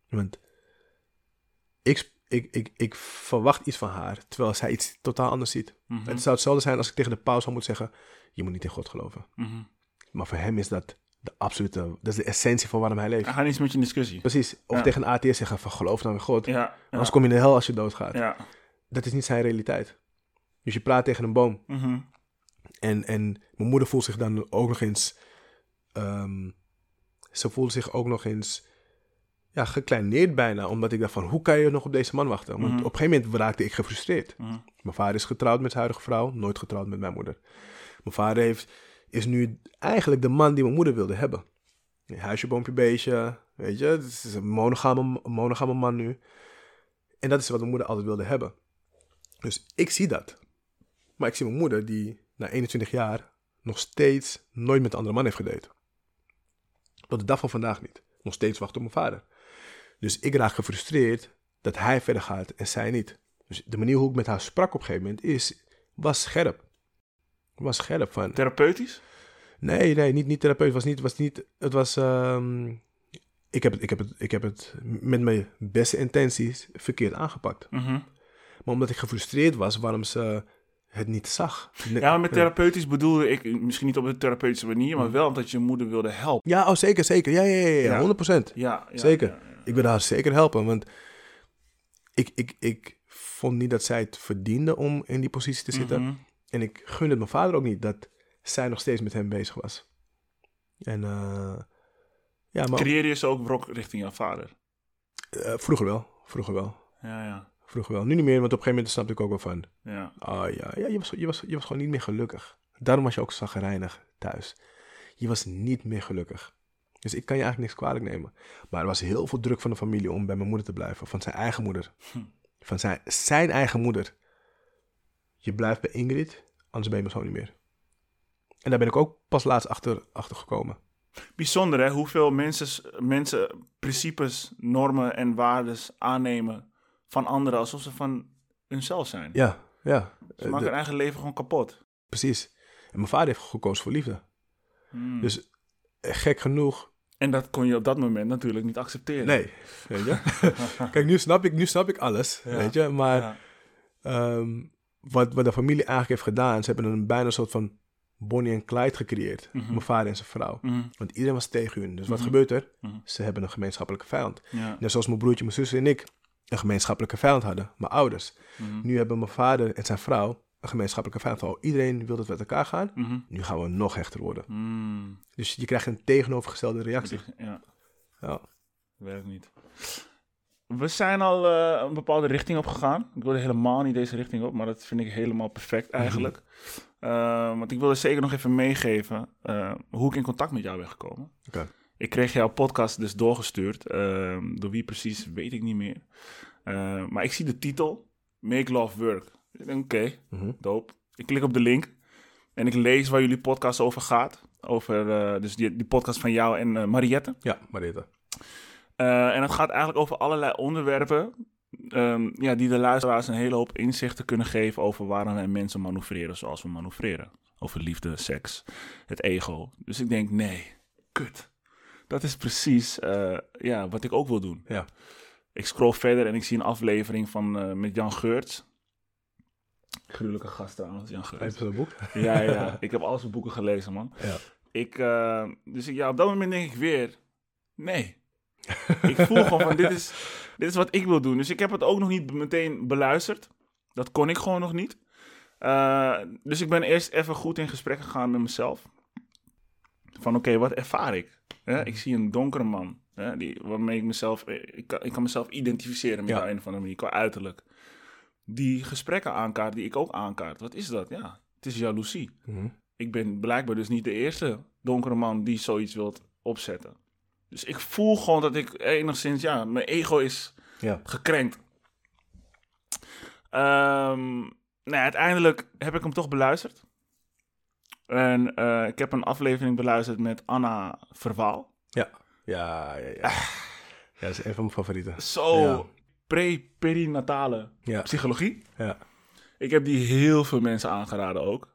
Want ik, ik, ik, ik verwacht iets van haar, terwijl zij iets totaal anders ziet. Mhm. Het zou hetzelfde zijn als ik tegen de paus zou moeten zeggen, je moet niet in God geloven. Mhm. Maar voor hem is dat de absolute, dat is de essentie van waarom hij leeft. Hij gaat niet met je in discussie. Precies. Of Ja. tegen een atheïst zeggen van geloof nou in God. Ja, ja, Anders kom je in de hel als je doodgaat. ja. Dat is niet zijn realiteit. Dus je praat tegen een boom. Mhm. En, en mijn moeder voelt zich dan ook nog eens. ehm, ze voelt zich ook nog eens. Ja, gekleineerd bijna. Omdat ik dacht van, hoe kan je nog op deze man wachten? Want Mhm. op een gegeven moment raakte ik gefrustreerd. Mhm. Mijn vader is getrouwd met zijn huidige vrouw. Nooit getrouwd met mijn moeder. Mijn vader heeft, is nu eigenlijk de man die mijn moeder wilde hebben. Huisje, boompje, beestje. Weet je, het is een monogame, een monogame man nu. En dat is wat mijn moeder altijd wilde hebben. Dus ik zie dat. Maar ik zie mijn moeder die na 21 jaar nog steeds nooit met een andere man heeft gedate. Tot de dag van vandaag niet. Nog steeds wacht op mijn vader. Dus ik raak gefrustreerd dat hij verder gaat en zij niet. Dus de manier hoe ik met haar sprak op een gegeven moment is, was scherp. Was scherp van. Therapeutisch? Nee, nee, niet, niet therapeut. Was niet, was niet, het was. ehm, ik, heb het, ik, heb het, ik heb het met mijn beste intenties verkeerd aangepakt. Mhm. Maar omdat ik gefrustreerd was waarom ze het niet zag. Ja, maar met therapeutisch bedoelde ik misschien niet op een therapeutische manier, maar wel omdat je moeder wilde helpen. Ja, oh, zeker, zeker. Ja, ja, ja, ja, Ja. 100%. Ja, ja, zeker. ja. Ik wil haar zeker helpen, want ik, ik, ik vond niet dat zij het verdiende om in die positie te zitten. Mhm. En ik gunde het mijn vader ook niet dat zij nog steeds met hem bezig was. En eh, ja, maar Creëer je zo ook wrok richting jouw vader? eh, vroeger wel, vroeger wel, Ja, ja. Vroeger wel. Nu niet meer, want op een gegeven moment snapte ik ook wel van, ja. ah ja, ja je, was, je, was, je was gewoon niet meer gelukkig. Daarom was je ook zagrijnig thuis. Je was niet meer gelukkig. Dus ik kan je eigenlijk niks kwalijk nemen. Maar er was heel veel druk van de familie om bij mijn moeder te blijven. Van zijn eigen moeder. Hm. Van zijn, zijn eigen moeder. Je blijft bij Ingrid, anders ben je mijn zoon niet meer. En daar ben ik ook pas laatst achter, achter gekomen. Bijzonder hè, hoeveel mensen, mensen principes, normen en waardes aannemen van anderen alsof ze van hunzelf zijn. Ja, ja. Ze maken hun eigen leven gewoon kapot. precies. En mijn vader heeft gekozen voor liefde. Hmm. Dus eh, gek genoeg. En dat kon je op dat moment natuurlijk niet accepteren. Nee, weet je. (laughs) Kijk, nu snap ik, nu snap ik alles, Ja. weet je. Maar Ja. ehm, wat, wat de familie eigenlijk heeft gedaan, ze hebben een bijna soort van Bonnie en Clyde gecreëerd. Mhm. Mijn vader en zijn vrouw. Mhm. Want iedereen was tegen hun. Dus wat Mhm. gebeurt er? Ze hebben een gemeenschappelijke vijand. Ja. Net zoals mijn broertje, mijn zus en ik een gemeenschappelijke vijand hadden. Mijn ouders. Mhm. Nu hebben mijn vader en zijn vrouw een gemeenschappelijke vijand. Oh, iedereen wil dat we met elkaar gaan. Mhm. Nu gaan we nog hechter worden. Mm. Dus je krijgt een tegenovergestelde reactie. Ja, Ja. werkt niet. We zijn al eh, een bepaalde richting op gegaan. Ik wilde helemaal niet deze richting op, maar dat vind ik helemaal perfect eigenlijk. Eh, want ik wilde zeker nog even meegeven eh, hoe ik in contact met jou ben gekomen. Oké. Ik kreeg jouw podcast dus doorgestuurd. eh, door wie precies, weet ik niet meer. Eh, maar ik zie de titel, Make Love Work. Ik denk, oké, Mhm. dope. Ik klik op de link en ik lees waar jullie podcast over gaat. Over eh, dus die, die podcast van jou en eh, Mariette. Ja, Mariette. Eh, en het gaat eigenlijk over allerlei onderwerpen ehm, ja, die de luisteraars een hele hoop inzichten kunnen geven over waarom wij mensen manoeuvreren zoals we manoeuvreren. Over liefde, seks, het ego. Dus ik denk, nee, kut. Dat is precies eh, ja, wat ik ook wil doen. Ja. Ik scroll verder en ik zie een aflevering van, eh, met Jan Geurts. Gruwelijke gast trouwens, Jan Geurts. Even zo'n boek. Ja, ja. (laughs) Ik heb al zijn boeken gelezen, man. Ja. Ik, eh, dus ik, ja, op dat moment denk ik weer, nee. (laughs) ik voel gewoon van, dit is, dit is wat ik wil doen. Dus ik heb het ook nog niet meteen beluisterd. Dat kon ik gewoon nog niet. Dus ik ben eerst even goed in gesprek gegaan met mezelf. Van oké, wat ervaar ik? Hè, ik zie een donkere man. Die, waarmee ik mezelf... Ik kan, ik kan mezelf identificeren met Ja. een of andere manier, qua uiterlijk. Die gesprekken aankaart, die ik ook aankaart. Wat is dat? Ja, het is jaloezie. Mhm. Ik ben blijkbaar dus niet de eerste donkere man die zoiets wilt opzetten. Dus ik voel gewoon dat ik enigszins... Ja, mijn ego is Ja. gekrenkt. Ehm, nou, uiteindelijk heb ik hem toch beluisterd. En eh, ik heb een aflevering beluisterd met Anna Verwaal. Ja. Ja, ja, ja. Ja, dat is een van mijn favorieten. Zo Ja. pre-perinatale Ja. psychologie. Ja. Ik heb die heel veel mensen aangeraden ook.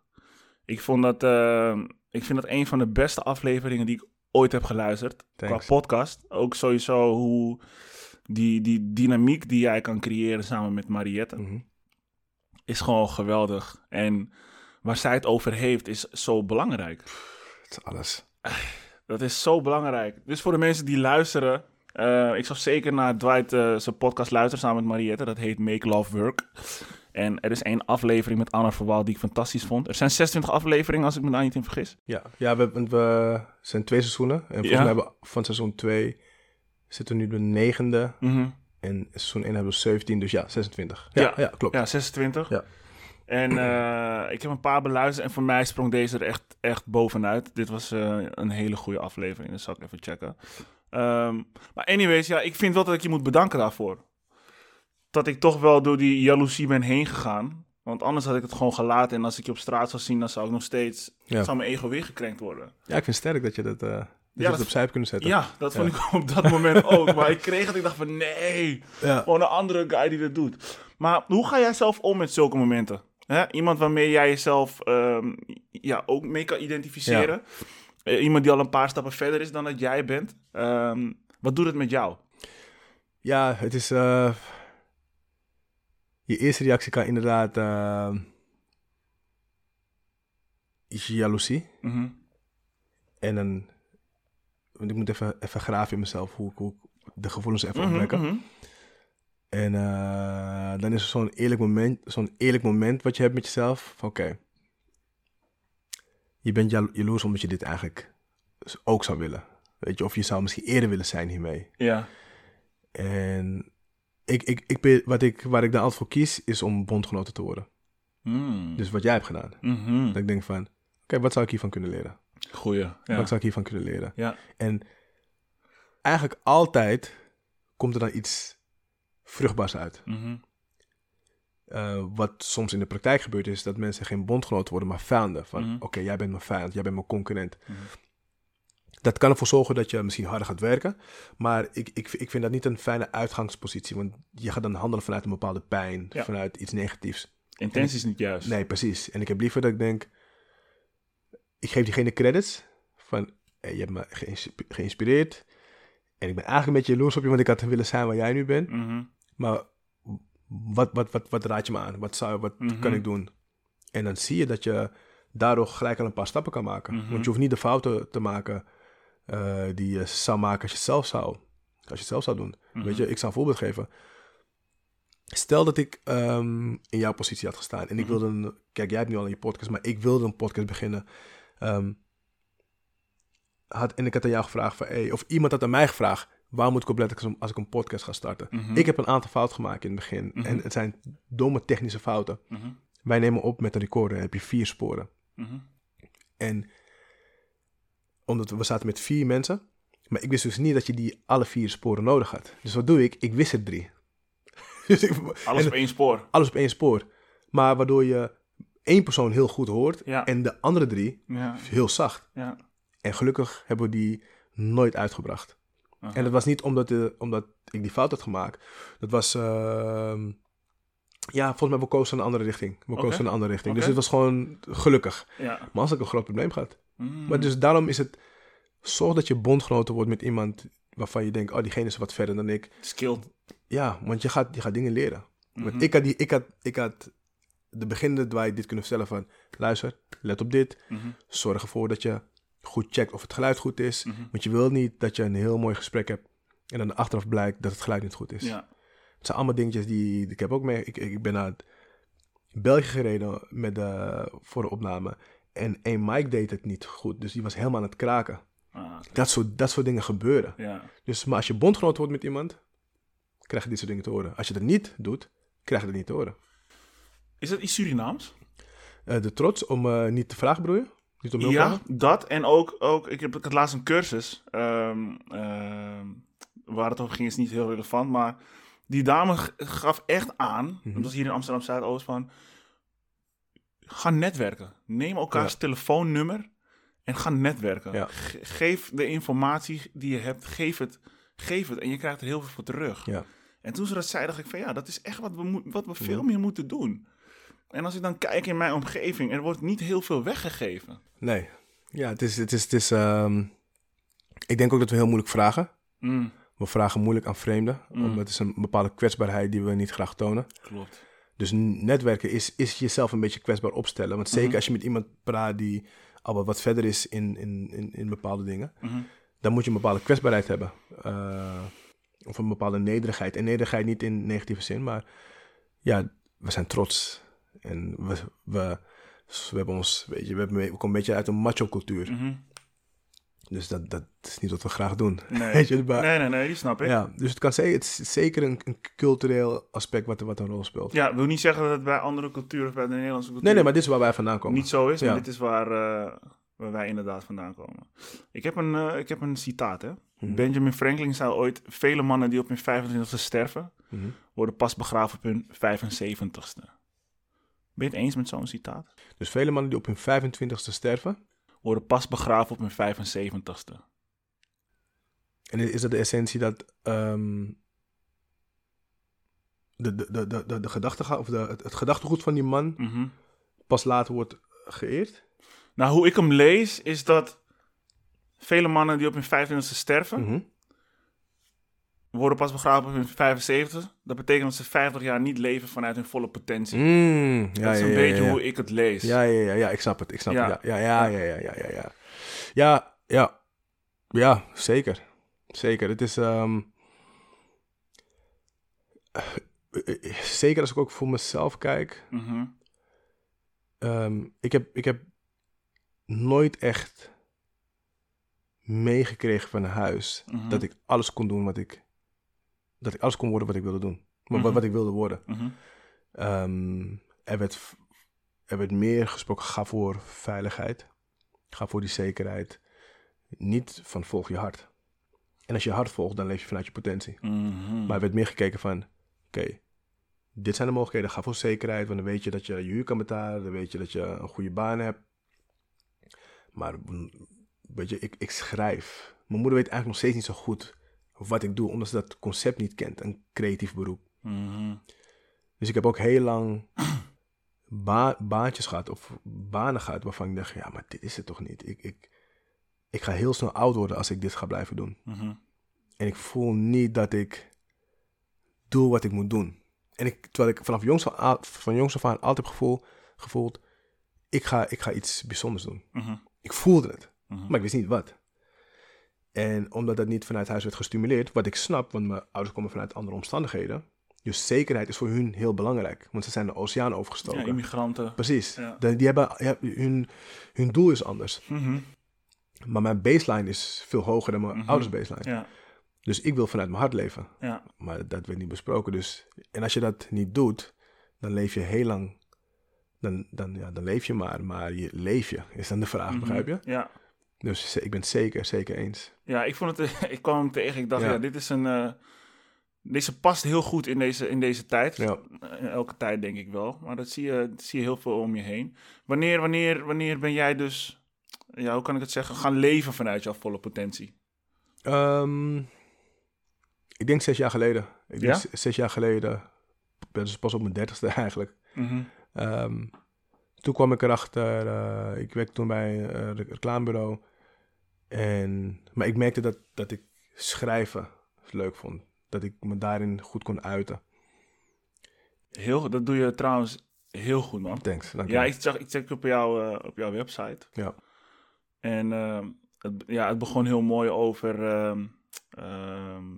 Ik, vond dat, eh, ik vind dat een van de beste afleveringen die ik ooit heb geluisterd. Thanks. Qua podcast. Ook sowieso hoe die, die dynamiek die jij kan creëren samen met Mariette. Mhm. is gewoon geweldig. En waar zij het over heeft, is zo belangrijk. Het is alles. Dat is zo belangrijk. Dus voor de mensen die luisteren, eh, ik zou zeker naar Dwight eh, zijn podcast luisteren samen met Mariette. Dat heet Make Love Work. En er is één aflevering met Anna Verwaal die ik fantastisch vond. Er zijn 26 afleveringen, als ik me daar niet in vergis. Ja, ja we, we zijn twee seizoenen. En volgens Ja. mij hebben we van seizoen 2 zitten we nu de negende. Mhm. En seizoen 1 hebben we 17, dus ja, 26. Ja, ja. Ja. klopt. Ja, 26. Ja. En eh, ik heb een paar beluisterd en voor mij sprong deze er echt, echt bovenuit. Dit was eh, een hele goede aflevering, dus zal ik even checken. Ehm, maar anyways, ja, ik vind wel dat ik je moet bedanken daarvoor. Dat ik toch wel door die jaloezie ben heen gegaan. Want anders had ik het gewoon gelaten en als ik je op straat zou zien, dan zou ik nog steeds, Ja. zou mijn ego weer gekrenkt worden. Ja, ik vind sterk dat je dat, eh dat je dat- het opzij hebt kunnen zetten. Ja, dat vond Ja. ik (laughs) op dat moment ook. Maar ik kreeg het, ik dacht van nee, Ja. gewoon een andere guy die dat doet. Maar hoe ga jij zelf om met zulke momenten? Hè? Iemand waarmee jij jezelf ehm, ja, ook mee kan identificeren. Eh, iemand die al een paar stappen verder is dan dat jij bent. Ehm, wat doet het met jou? Ja, het is. eh, je eerste reactie kan inderdaad. is jaloezie. Mhm. En. Want ik moet even, even graven in mezelf hoe, ik- hoe ik de gevoelens even opwekken. mhm. En eh, dan is er zo'n eerlijk moment, zo'n eerlijk moment wat je hebt met jezelf. Oké. je bent jalo- jaloers omdat je dit eigenlijk ook zou willen. Weet je, of je zou misschien eerder willen zijn hiermee. Ja. En ik, ik, ik, ben- wat ik, waar ik dan altijd voor kies, is om bondgenoten te worden. Mm. Dus wat jij hebt gedaan. Mhm. Dat ik denk van, oké, wat zou ik hiervan kunnen leren? Goeie. Ja. Wat zou ik hiervan kunnen leren? Ja. En eigenlijk altijd komt er dan iets vruchtbaars uit. Mhm. Eh, wat soms in de praktijk gebeurt is dat mensen geen bondgenoten worden, maar vijanden. Van, Mhm. oké, jij bent mijn vijand, jij bent mijn concurrent. Mhm. Dat kan ervoor zorgen dat je misschien harder gaat werken. Maar ik, ik, ik vind dat niet een fijne uitgangspositie. Want je gaat dan handelen vanuit een bepaalde pijn, Ja. vanuit iets negatiefs. Intentie is niet juist. Nee, precies. En ik heb liever dat ik denk, ik geef diegene credits van, hey, je hebt me geïnsp- geïnspireerd. En ik ben eigenlijk een beetje jaloers op je, want ik had willen zijn waar jij nu bent. Maar wat, wat, wat, wat raad je me aan? Wat, zou, wat Mhm. kan ik doen? En dan zie je dat je daardoor gelijk al een paar stappen kan maken. Mhm. Want je hoeft niet de fouten te maken eh, die je zou maken als je het zelf zou, als je het zelf zou doen. Mhm. Weet je, ik zal een voorbeeld geven. Stel dat ik ehm, in jouw positie had gestaan en ik wilde een... Kijk, jij hebt nu al in je podcast, maar ik wilde een podcast beginnen. Ehm, had, en ik had aan jou gevraagd van... Hey, of iemand had aan mij gevraagd... Waar moet ik op letten als, ik een podcast ga starten? Mhm. Ik heb een aantal fouten gemaakt in het begin. Mhm. En het zijn domme technische fouten. Mhm. Wij nemen op met een recorder. Dan heb je vier sporen. Mhm. En omdat we, we zaten met vier mensen. Maar ik wist dus niet dat je die alle vier sporen nodig had. Dus wat doe ik? Ik wist er drie. (laughs) dus ik, Alles en- op één spoor. alles op één spoor. Maar waardoor je één persoon heel goed hoort. Ja. En de andere drie Ja. heel zacht. Ja. En gelukkig hebben we die nooit uitgebracht. En dat was niet omdat, de, omdat ik die fout had gemaakt. Dat was... ehm, ja, volgens mij, we kozen een andere richting. We Oké. kozen een andere richting. Dus het was gewoon gelukkig. Ja. Maar als ik een groot probleem gehad. Mm. Maar dus daarom is het... Zorg dat je bondgenoten wordt met iemand waarvan je denkt... Oh, diegene is wat verder dan ik. Skilled. Ja, want je gaat, je gaat dingen leren. Mhm. Want ik had, die, ik, had, ik had de beginnende Dwight dit kunnen vertellen van... Luister, let op dit. Mhm. Zorg ervoor dat je goed checkt of het geluid goed is. Mhm. Want je wil niet dat je een heel mooi gesprek hebt... en dan achteraf blijkt dat het geluid niet goed is. Ja. Het zijn allemaal dingetjes die... Ik heb ook mee... Ik, ik ben naar België gereden met de, voor de opname... En één Mike deed het niet goed, dus die was helemaal aan het kraken. Ah, Dat soort, dat soort dingen gebeuren. ja. Dus, maar als je bondgenoot wordt met iemand, krijg je dit soort dingen te horen. Als je dat niet doet, krijg je dat niet te horen. Is dat iets Surinaams? Eh, de trots om eh, niet te vragen, broer? Niet om hulp Ja, dat. En ook, ook ik, heb, ik had laatst een cursus. ehm, ehm, waar het over ging is niet heel relevant. Maar die dame gaf echt aan, Mhm. dat was hier in Amsterdam Zuidoost, van... Ga netwerken. Neem elkaars telefoonnummer en ga netwerken. Ja. Ge- geef de informatie die je hebt, geef het, geef het. En je krijgt er heel veel voor terug. Ja. En toen ze dat zei, dacht ik van ja, dat is echt wat we, wat we veel Ja. meer moeten doen. En als ik dan kijk in mijn omgeving, er wordt niet heel veel weggegeven. Nee. Ja, het is... Het is, het is ehm, ik denk ook dat we heel moeilijk vragen. Mm, We vragen moeilijk aan vreemden. Mm. Omdat het is een bepaalde kwetsbaarheid die we niet graag tonen. klopt. Dus netwerken is, is jezelf een beetje kwetsbaar opstellen. Want zeker Mhm. als je met iemand praat die al wat- wat verder is in, in, in, in bepaalde dingen... Mhm. dan moet je een bepaalde kwetsbaarheid hebben. Eh, of een bepaalde nederigheid. En nederigheid niet in negatieve zin, maar ja, we zijn trots. En we, we, we hebben ons, weet je, we, hebben, we komen een beetje uit een macho-cultuur. Mhm. Dus dat, dat is niet wat we graag doen. (laughs) Nee. Weet je, maar, nee, nee, nee, die snap ik. Ja. ja, dus het kan het is zeker een, een cultureel aspect wat, wat een rol speelt. wil niet zeggen dat het bij andere culturen of bij de Nederlandse cultuur Nee, nee, maar dit is waar wij vandaan komen. niet zo is. Maar Ja. dit is waar, eh, waar wij inderdaad vandaan komen. Ik heb een, eh, ik heb een citaat, hè. Mhm. Benjamin Franklin zei ooit... Vele mannen die op hun 25e sterven... Mhm. worden pas begraven op hun 75ste. Ben je het eens met zo'n citaat? Dus vele mannen die op hun 25ste sterven. Worden pas begraven op hun 75ste. En is dat de essentie dat ehm, de, de, de, de, de, gedachtegang- of de, het, het gedachtegoed van die man Mhm. pas later wordt geëerd? Nou, hoe ik hem lees, is dat vele mannen die op hun 25ste sterven, Mhm. Worden pas begraven op hun 75. Dat betekent dat ze 50 jaar niet leven vanuit hun volle potentie. Mm, ja, dat is een ja, beetje ja. hoe ik het lees. Ja, ja, ja, ja, ik snap het. Ik snap Ja. het. Ja, ja, ja, ja, ja, ja, ja. Ja, ja. Ja, zeker. Zeker. Het is... ehm, eh, eh, zeker als ik ook voor mezelf kijk. Mhm. ehm, ik, heb, ik heb nooit echt meegekregen van huis Mhm. dat ik alles kon doen wat ik... Dat ik alles kon worden wat ik wilde doen. Wat, Mhm. wat ik wilde worden. Mhm. Ehm, er, werd, er werd meer gesproken, ga voor veiligheid. Ga voor die zekerheid. Niet van volg je hart. En als je hart volgt, dan leef je vanuit je potentie. Mhm. Maar er werd meer gekeken van, oké, dit zijn de mogelijkheden. Ga voor zekerheid, want dan weet je dat je je huur kan betalen. Dan weet je dat je een goede baan hebt. Maar, weet je, ik, ik schrijf. Mijn moeder weet eigenlijk nog steeds niet zo goed wat ik doe, omdat ze dat concept niet kent, een creatief beroep. Mhm. Dus ik heb ook heel lang (clears throat) ba baantjes gehad of banen gehad waarvan ik dacht, ja, maar dit is het toch niet. Ik, ik, ik ga heel snel oud worden als ik dit ga blijven doen. Mhm. En ik voel niet dat ik doe wat ik moet doen. En ik, terwijl ik vanaf jongs aan- van jongs af aan altijd heb gevoel, gevoeld, ik ga, ik ga iets bijzonders doen. Mhm. Ik voelde het, maar ik wist niet wat. En omdat dat niet vanuit huis werd gestimuleerd, wat ik snap, want mijn ouders komen vanuit andere omstandigheden. Dus zekerheid is voor hun heel belangrijk, want ze zijn de oceaan Ja, overgestoken. immigranten. Precies. Ja. De- die hebben, ja, hun, hun doel is anders. Mhm. Maar mijn baseline is veel hoger dan mijn Mhm. ouders baseline. Ja, Dus ik wil vanuit mijn hart leven. ja. Maar dat werd niet besproken. Dus, en als je dat niet doet, dan leef je heel lang. Dan, dan, ja, dan leef je maar. Maar je, leef je, is dan de vraag, Mhm. begrijp je? Ja. Dus ik ben het zeker, zeker eens. Ja, ik vond het. (laughs) Ik kwam hem tegen. Ik dacht, ja, Ja. dit is een. eh, deze past heel goed in deze, in deze tijd. Ja. In elke tijd denk ik wel. Maar dat zie je, dat zie je heel veel om je heen. Wanneer, wanneer, wanneer ben jij dus. Ja, hoe kan ik het zeggen? Gaan leven vanuit jouw volle potentie. Ehm, ik denk zes jaar geleden. Ik denk Ja? zes jaar geleden. Ik ben dus pas op mijn dertigste (laughs) eigenlijk. Mhm. Ehm, toen kwam ik erachter. eh, ik werkte toen bij een eh, re- reclamebureau. En, maar ik merkte dat, dat ik schrijven leuk vond. Dat ik me daarin goed kon uiten. Heel, dat doe je trouwens heel goed, man. Thanks. dank. Ja, ik zag, ik check op, jou, eh, op jouw website. Ja. En ehm, het, ja, het begon heel mooi over ehm, ehm,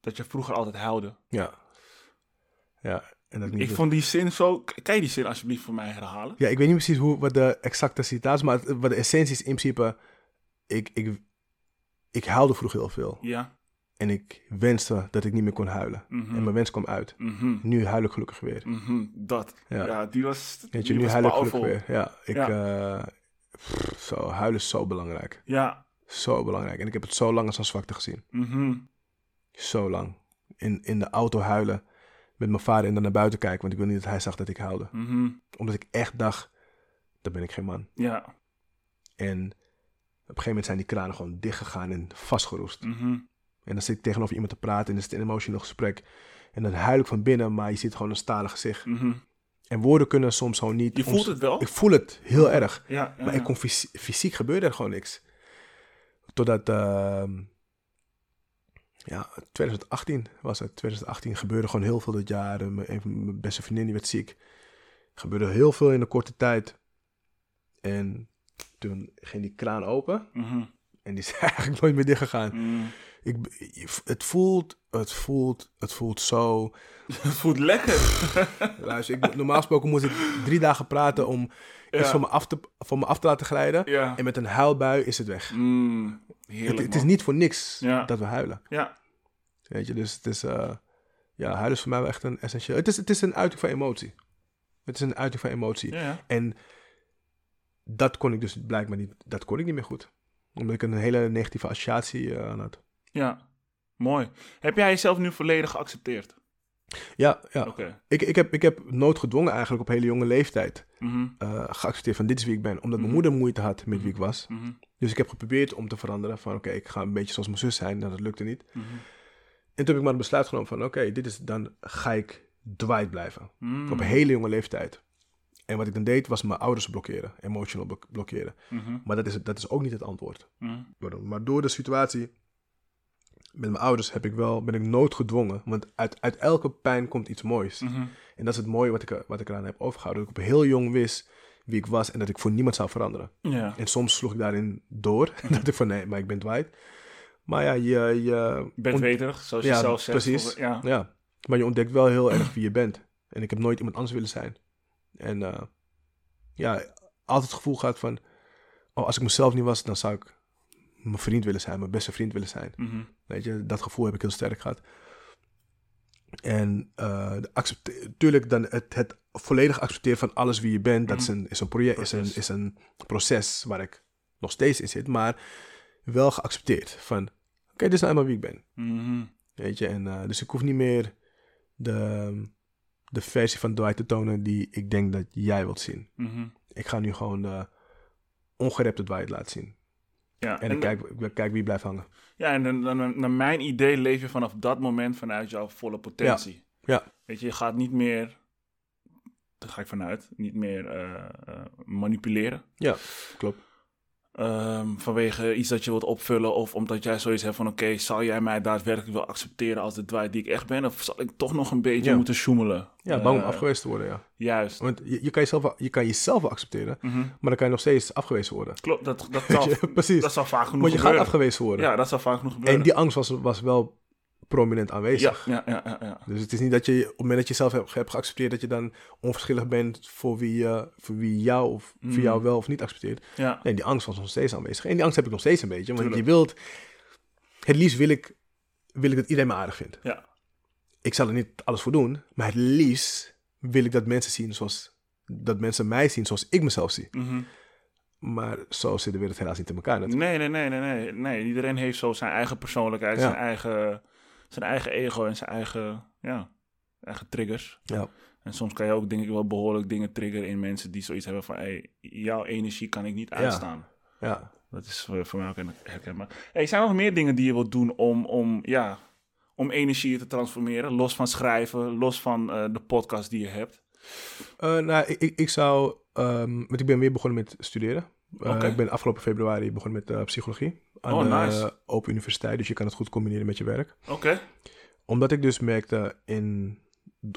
dat je vroeger altijd huilde. Ja. Ja, en dat niet Ik vond die zin zo... Kan je die zin alsjeblieft voor mij herhalen? Ja, ik weet niet precies hoe, wat de exacte citaat is, maar het- wat de essentie is in principe... Ik, ik, ik huilde vroeger heel veel. Ja. En ik wenste dat ik niet meer kon huilen. Mhm. En mijn wens kwam uit. Mhm. Nu huil ik gelukkig weer. Mhm. Dat. Ja. Ja. die was... Weet je, nu huil ik gelukkig weer. Ja, ik... Ja. eh, pff, zo, huilen is zo belangrijk. Ja. Zo belangrijk. En ik heb het zo lang als een zwakte gezien. Mhm. Zo lang. In, in de auto huilen met mijn vader en dan naar buiten kijken. Want ik wil niet dat hij zag dat ik huilde. Mhm. Omdat ik echt dacht, dan ben ik geen man. Ja. En op een gegeven moment zijn die kranen gewoon dichtgegaan en vastgeroest. Mhm. En dan zit ik tegenover iemand te praten en is het een emotional gesprek. En dan huil ik van binnen, maar je ziet gewoon een stalen gezicht. Mhm. En woorden kunnen soms gewoon niet... Je voelt het wel? Ik voel het heel erg. Ja. ja, Maar ja. ik kon fysi- fysiek gebeurde er gewoon niks. Totdat, ehm, ja, 2018 was het. 2018 gebeurde gewoon heel veel dat jaar. Mijn, een van mijn beste vriendin die werd ziek. gebeurde heel veel in een korte tijd. En toen ging die kraan open. Mhm. En die is (laughs) eigenlijk nooit meer dichtgegaan. Mhm. Ik, het voelt, het voelt, het voelt zo... (laughs) Het voelt lekker. (laughs) Luister, ik, normaal gesproken moest ik drie dagen praten om iets Ja. van me, af te, van me af te laten glijden. Ja. En met een huilbui is het weg. Mm, heerlijk, Het, het is niet voor niks Ja. dat we huilen. Ja. Weet je, dus het is... eh, ja, huilen is voor mij wel echt een essentieel... Het is, het is een uiting van emotie. Het is een uiting van emotie. En dat kon ik dus blijkbaar niet... Dat kon ik niet meer goed. Omdat ik een hele negatieve associatie eh, aan had. Ja. Mooi. Heb jij jezelf nu volledig geaccepteerd? Ja, ja. Oké. Ik, ik, heb, ik heb noodgedwongen eigenlijk op hele jonge leeftijd Mhm. eh, geaccepteerd van dit is wie ik ben. Omdat mijn Mhm. moeder moeite had met wie ik was. Mhm. Dus ik heb geprobeerd om te veranderen van oké, ik ga een beetje zoals mijn zus zijn. Nou, dat lukte niet. Mhm. En toen heb ik maar het besluit genomen van oké, dit is dan ga ik Dwight blijven. Mm. Op een hele jonge leeftijd. En wat ik dan deed was mijn ouders blokkeren, emotional blok- blokkeren. Mhm. Maar dat is, dat is ook niet het antwoord. Mhm. Pardon. Maar door de situatie met mijn ouders heb ik wel, ben ik noodgedwongen. Want uit, uit elke pijn komt iets moois. Mhm. En dat is het mooie wat ik, wat ik eraan heb overgehouden. Dat ik op heel jong wist wie ik was en dat ik voor niemand zou veranderen. Ja. En soms sloeg ik daarin door. (laughs) dat ik van nee, maar ik ben Dwight. Maar ja, je... je bent weterig, zoals ja, je zelf zegt. precies. Ja. Ja, maar je ontdekt wel heel erg wie je bent. En ik heb nooit iemand anders willen zijn. En eh, ja, altijd het gevoel gehad van... Oh, als ik mezelf niet was, dan zou ik mijn vriend willen zijn. Mijn beste vriend willen zijn. Mhm. Weet je, dat gevoel heb ik heel sterk gehad. En eh natuurlijk dan het, het volledig accepteren van alles wie je bent, dat is een, is een project, is een, Proces. is een proces waar ik nog steeds in zit, maar wel geaccepteerd van, oké, dit is nou eenmaal wie ik ben. Mhm. Weet je, en eh, dus ik hoef niet meer de, de versie van Dwight te tonen die ik denk dat jij wilt zien. Mhm. Ik ga nu gewoon de ongerepte Dwight laten zien. Ja, En, ik, kijk, kijk wie blijft hangen. Ja, en dan, dan, naar mijn idee leef je vanaf dat moment vanuit jouw volle potentie. Ja. Weet je, je gaat niet meer, daar ga ik vanuit, niet meer eh, eh, manipuleren. Ja, klopt. Ehm, vanwege iets dat je wilt opvullen of omdat jij zoiets hebt van... oké, zal jij mij daadwerkelijk wel accepteren als de Dwight die ik echt ben? Of zal ik toch nog een beetje Ja. moeten sjoemelen? Ja, bang om Eh, afgewezen te worden, ja. Juist. Want je, je, kan jezelf, je kan jezelf wel accepteren, Mhm. maar dan kan je nog steeds afgewezen worden. Klopt, dat, dat, (laughs) zal, precies. dat zal vaak genoeg Want je gaat gebeuren. afgewezen worden. Ja, dat zal vaak genoeg gebeuren. en die angst was, was wel prominent aanwezig. ja, ja, ja, ja. Dus het is niet dat je op het moment dat je zelf hebt, hebt geaccepteerd, dat je dan onverschillig bent voor wie, eh, voor wie jou of Mm. voor jou wel of niet accepteert. ja. Nee, die angst was nog steeds aanwezig. En die angst heb ik nog steeds een beetje. Want Tuurlijk. je wilt, het liefst wil ik, wil ik dat iedereen me aardig vindt. Ja. Ik zal er niet alles voor doen, maar het liefst wil ik dat mensen zien zoals, dat mensen mij zien zoals ik mezelf zie. Mhm. Maar zo zit de wereld helaas niet in elkaar. natuurlijk. Nee, nee, nee, nee, nee, nee. Iedereen heeft zo zijn eigen persoonlijkheid, Ja. zijn, eigen, zijn eigen ego en zijn eigen, ja, eigen triggers. Ja. En soms kan je ook, denk ik, wel behoorlijk dingen triggeren in mensen die zoiets hebben van, hey, jouw energie kan ik niet uitstaan. Ja. Dat is voor, voor mij ook herkenbaar. Hey, zijn er nog meer dingen die je wilt doen om, om, ja, om energie te transformeren? Los van schrijven, los van eh, de podcast die je hebt. Eh, nou, ik, ik, ik zou... ehm, want ik ben weer begonnen met studeren. Eh. Ik ben afgelopen februari begonnen met eh, psychologie. Aan Oh, de nice. Open Universiteit. Dus je kan het goed combineren met je werk. Oké. Omdat ik dus merkte in...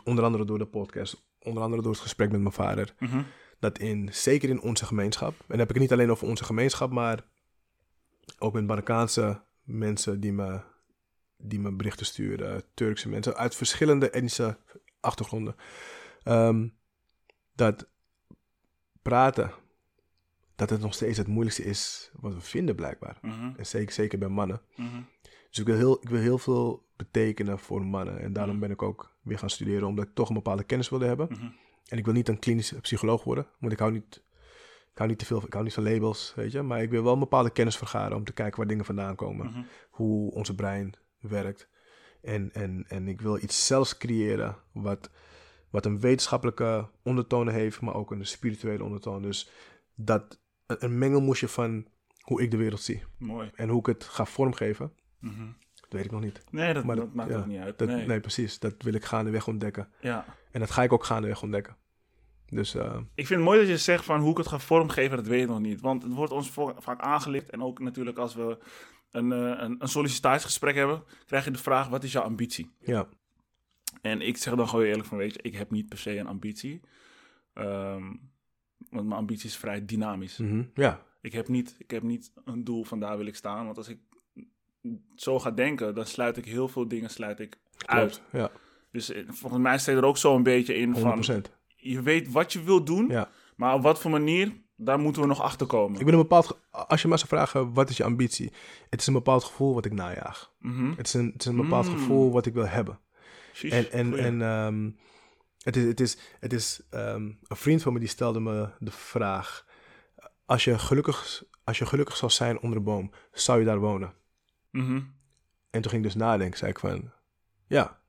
Onder andere door de podcast. Onder andere door het gesprek met mijn vader. Mhm. dat in, zeker in onze gemeenschap, en dan heb ik het niet alleen over onze gemeenschap, maar ook met Marokkaanse mensen die me, die me berichten sturen, Turkse mensen uit verschillende etnische achtergronden, ehm, dat praten, dat het nog steeds het moeilijkste is wat we vinden blijkbaar. Mhm. En zeker, zeker bij mannen. Mhm. Dus ik wil, heel, ik wil heel veel betekenen voor mannen. En daarom ben ik ook weer gaan studeren, omdat ik toch een bepaalde kennis wilde hebben. Mhm. En ik wil niet een klinische psycholoog worden, want ik hou niet, ik hou niet te veel, ik hou niet van labels, weet je. Maar ik wil wel een bepaalde kennis vergaren om te kijken waar dingen vandaan komen. Mhm. Hoe onze brein werkt. En, en, en ik wil iets zelfs creëren wat, wat een wetenschappelijke ondertoon heeft, maar ook een spirituele ondertoon. Dus dat een, mengelmoesje van hoe ik de wereld zie. Mooi. En hoe ik het ga vormgeven, Mhm. dat weet ik nog niet. Nee, dat, Maar dat, dat- maakt ja, ook niet uit. Dat, nee. nee. precies. Dat wil ik gaandeweg ontdekken. Ja. En dat ga ik ook gaandeweg ontdekken. Dus eh, Ik vind het mooi dat je zegt van hoe ik het ga vormgeven, dat weet ik nog niet. Want het wordt ons vaak aangelicht. En ook natuurlijk als we een, eh, een, een sollicitatiegesprek hebben, krijg je de vraag, wat is jouw ambitie? ja, En ik zeg dan gewoon eerlijk van, weet je, ik heb niet per se een ambitie. Ehm, want mijn ambitie is vrij dynamisch. Mhm. ja, Ik, heb niet, ik heb niet een doel van daar wil ik staan. Want als ik zo ga denken, dan sluit ik heel veel dingen sluit ik uit. klopt. Ja, Dus eh, volgens mij steekt er ook zo een beetje in 100%. van, je weet wat je wilt doen, Ja. maar op wat voor manier, daar moeten we nog achter komen. Ik ben een bepaald... Als je me zou vragen, wat is je ambitie? Het is een bepaald gevoel wat ik najaag. Mhm. Het is een, het is een bepaald Mm. gevoel wat ik wil hebben. Precies. En, en, Goeie. en ehm, het is, het is, het is ehm, een vriend van me die stelde me de vraag: als je, gelukkig, als je gelukkig zou zijn onder een boom, zou je daar wonen? Mhm. En toen ging ik dus nadenken, zei ik van, ja.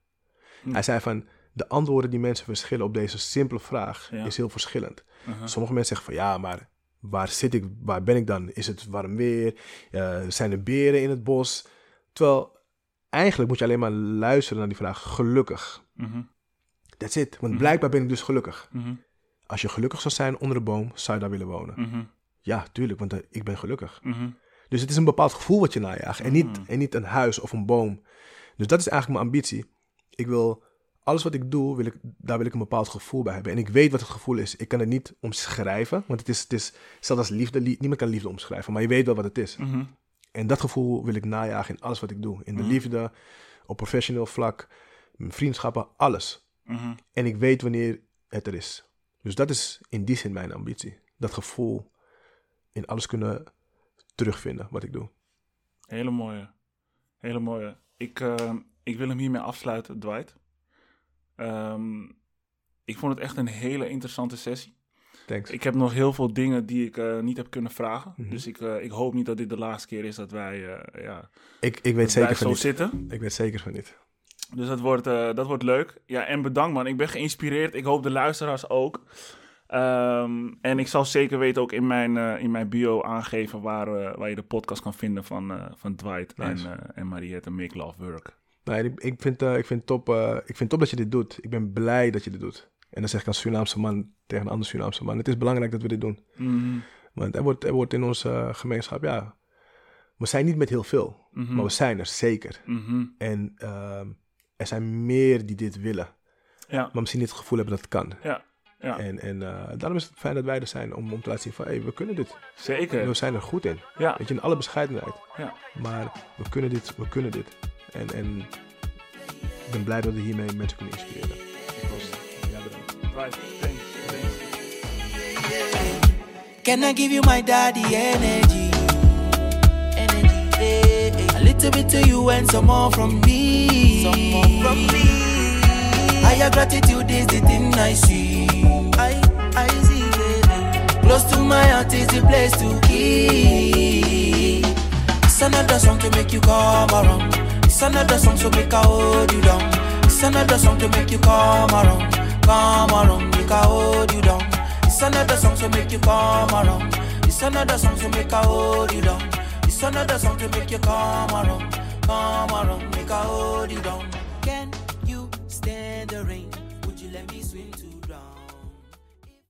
Hm. Hij zei van, de antwoorden die mensen verschillen op deze simpele vraag Ja. is heel verschillend. Mhm. Sommige mensen zeggen van, ja, maar waar zit ik, waar ben ik dan? Is het warm weer? Eh, zijn er beren in het bos? Terwijl, eigenlijk moet je alleen maar luisteren naar die vraag, gelukkig. Mhm. That's it. Want Mhm. blijkbaar ben ik dus gelukkig. Mhm. Als je gelukkig zou zijn onder een boom, zou je daar willen wonen. Mhm. Ja, tuurlijk, want eh, ik ben gelukkig. Dus het is een bepaald gevoel wat je najaagt. En niet, en niet een huis of een boom. Dus dat is eigenlijk mijn ambitie. Ik wil, alles wat ik doe, wil ik, daar wil ik een bepaald gevoel bij hebben. En ik weet wat het gevoel is. Ik kan het niet omschrijven. Want het is, het is zelfs als liefde, li- niemand kan liefde omschrijven. Maar je weet wel wat het is. En dat gevoel wil ik najagen in alles wat ik doe. In de liefde, op professioneel vlak, mijn vriendschappen, alles. Mhm. En ik weet wanneer het er is. Dus dat is in die zin mijn ambitie. Dat gevoel in alles kunnen terugvinden wat ik doe. Hele mooie. Hele mooie. Ik, eh, ik wil hem hiermee afsluiten, Dwight. Ehm, ik vond het echt een hele interessante sessie. Thanks. Ik heb nog heel veel dingen die ik eh, niet heb kunnen vragen. Mhm. Dus ik, eh, ik hoop niet dat dit de laatste keer is dat wij, eh, ja, Ik, ik weet zeker van zo niet. zitten. Ik weet zeker van niet. Dus dat wordt, eh, dat wordt leuk. Ja, en bedankt man. Ik ben geïnspireerd. Ik hoop de luisteraars ook. Ehm, en ik zal zeker weten ook in mijn, eh, in mijn bio aangeven waar, eh, waar je de podcast kan vinden van, van Dwight Nice. en, en Mariette Make Love Work. Nee, ik, vind, ik, vind top, ik vind top dat je dit doet. Ik ben blij dat je dit doet. En dan zeg ik als Surinaamse man tegen een andere Surinaamse man. Het is belangrijk dat we dit doen. Mhm, Want er wordt, er wordt in onze gemeenschap, ja... We zijn niet met heel veel, mhm, maar we zijn er zeker. mhm. En ehm, er zijn meer die dit willen. Ja, Maar misschien niet het gevoel hebben dat het kan. ja, ja. En, en eh, daarom is het fijn dat wij er zijn. Om, om te laten zien van, hé, we kunnen dit. zeker. We zijn er goed in. Ja, Weet je, in alle bescheidenheid. ja. Maar we kunnen dit, we kunnen dit. En, en ik ben blij dat we hiermee mensen kunnen inspireren. Ja, bedankt. Dwight, thanks, thanks. Can I give you my daddy energy? Energy. A little bit to you and some more from me. Some more from me. Higher gratitude is the thing I see. I, I see, baby. Close to my heart is the place to be. It's another song to make you come around. It's another song to make I hold you down. It's another song to make you come around. Come around, make I hold you down. It's another song to make you come around. It's another song to make I hold you down. It's another song to make you come around, come around, make I hold you down.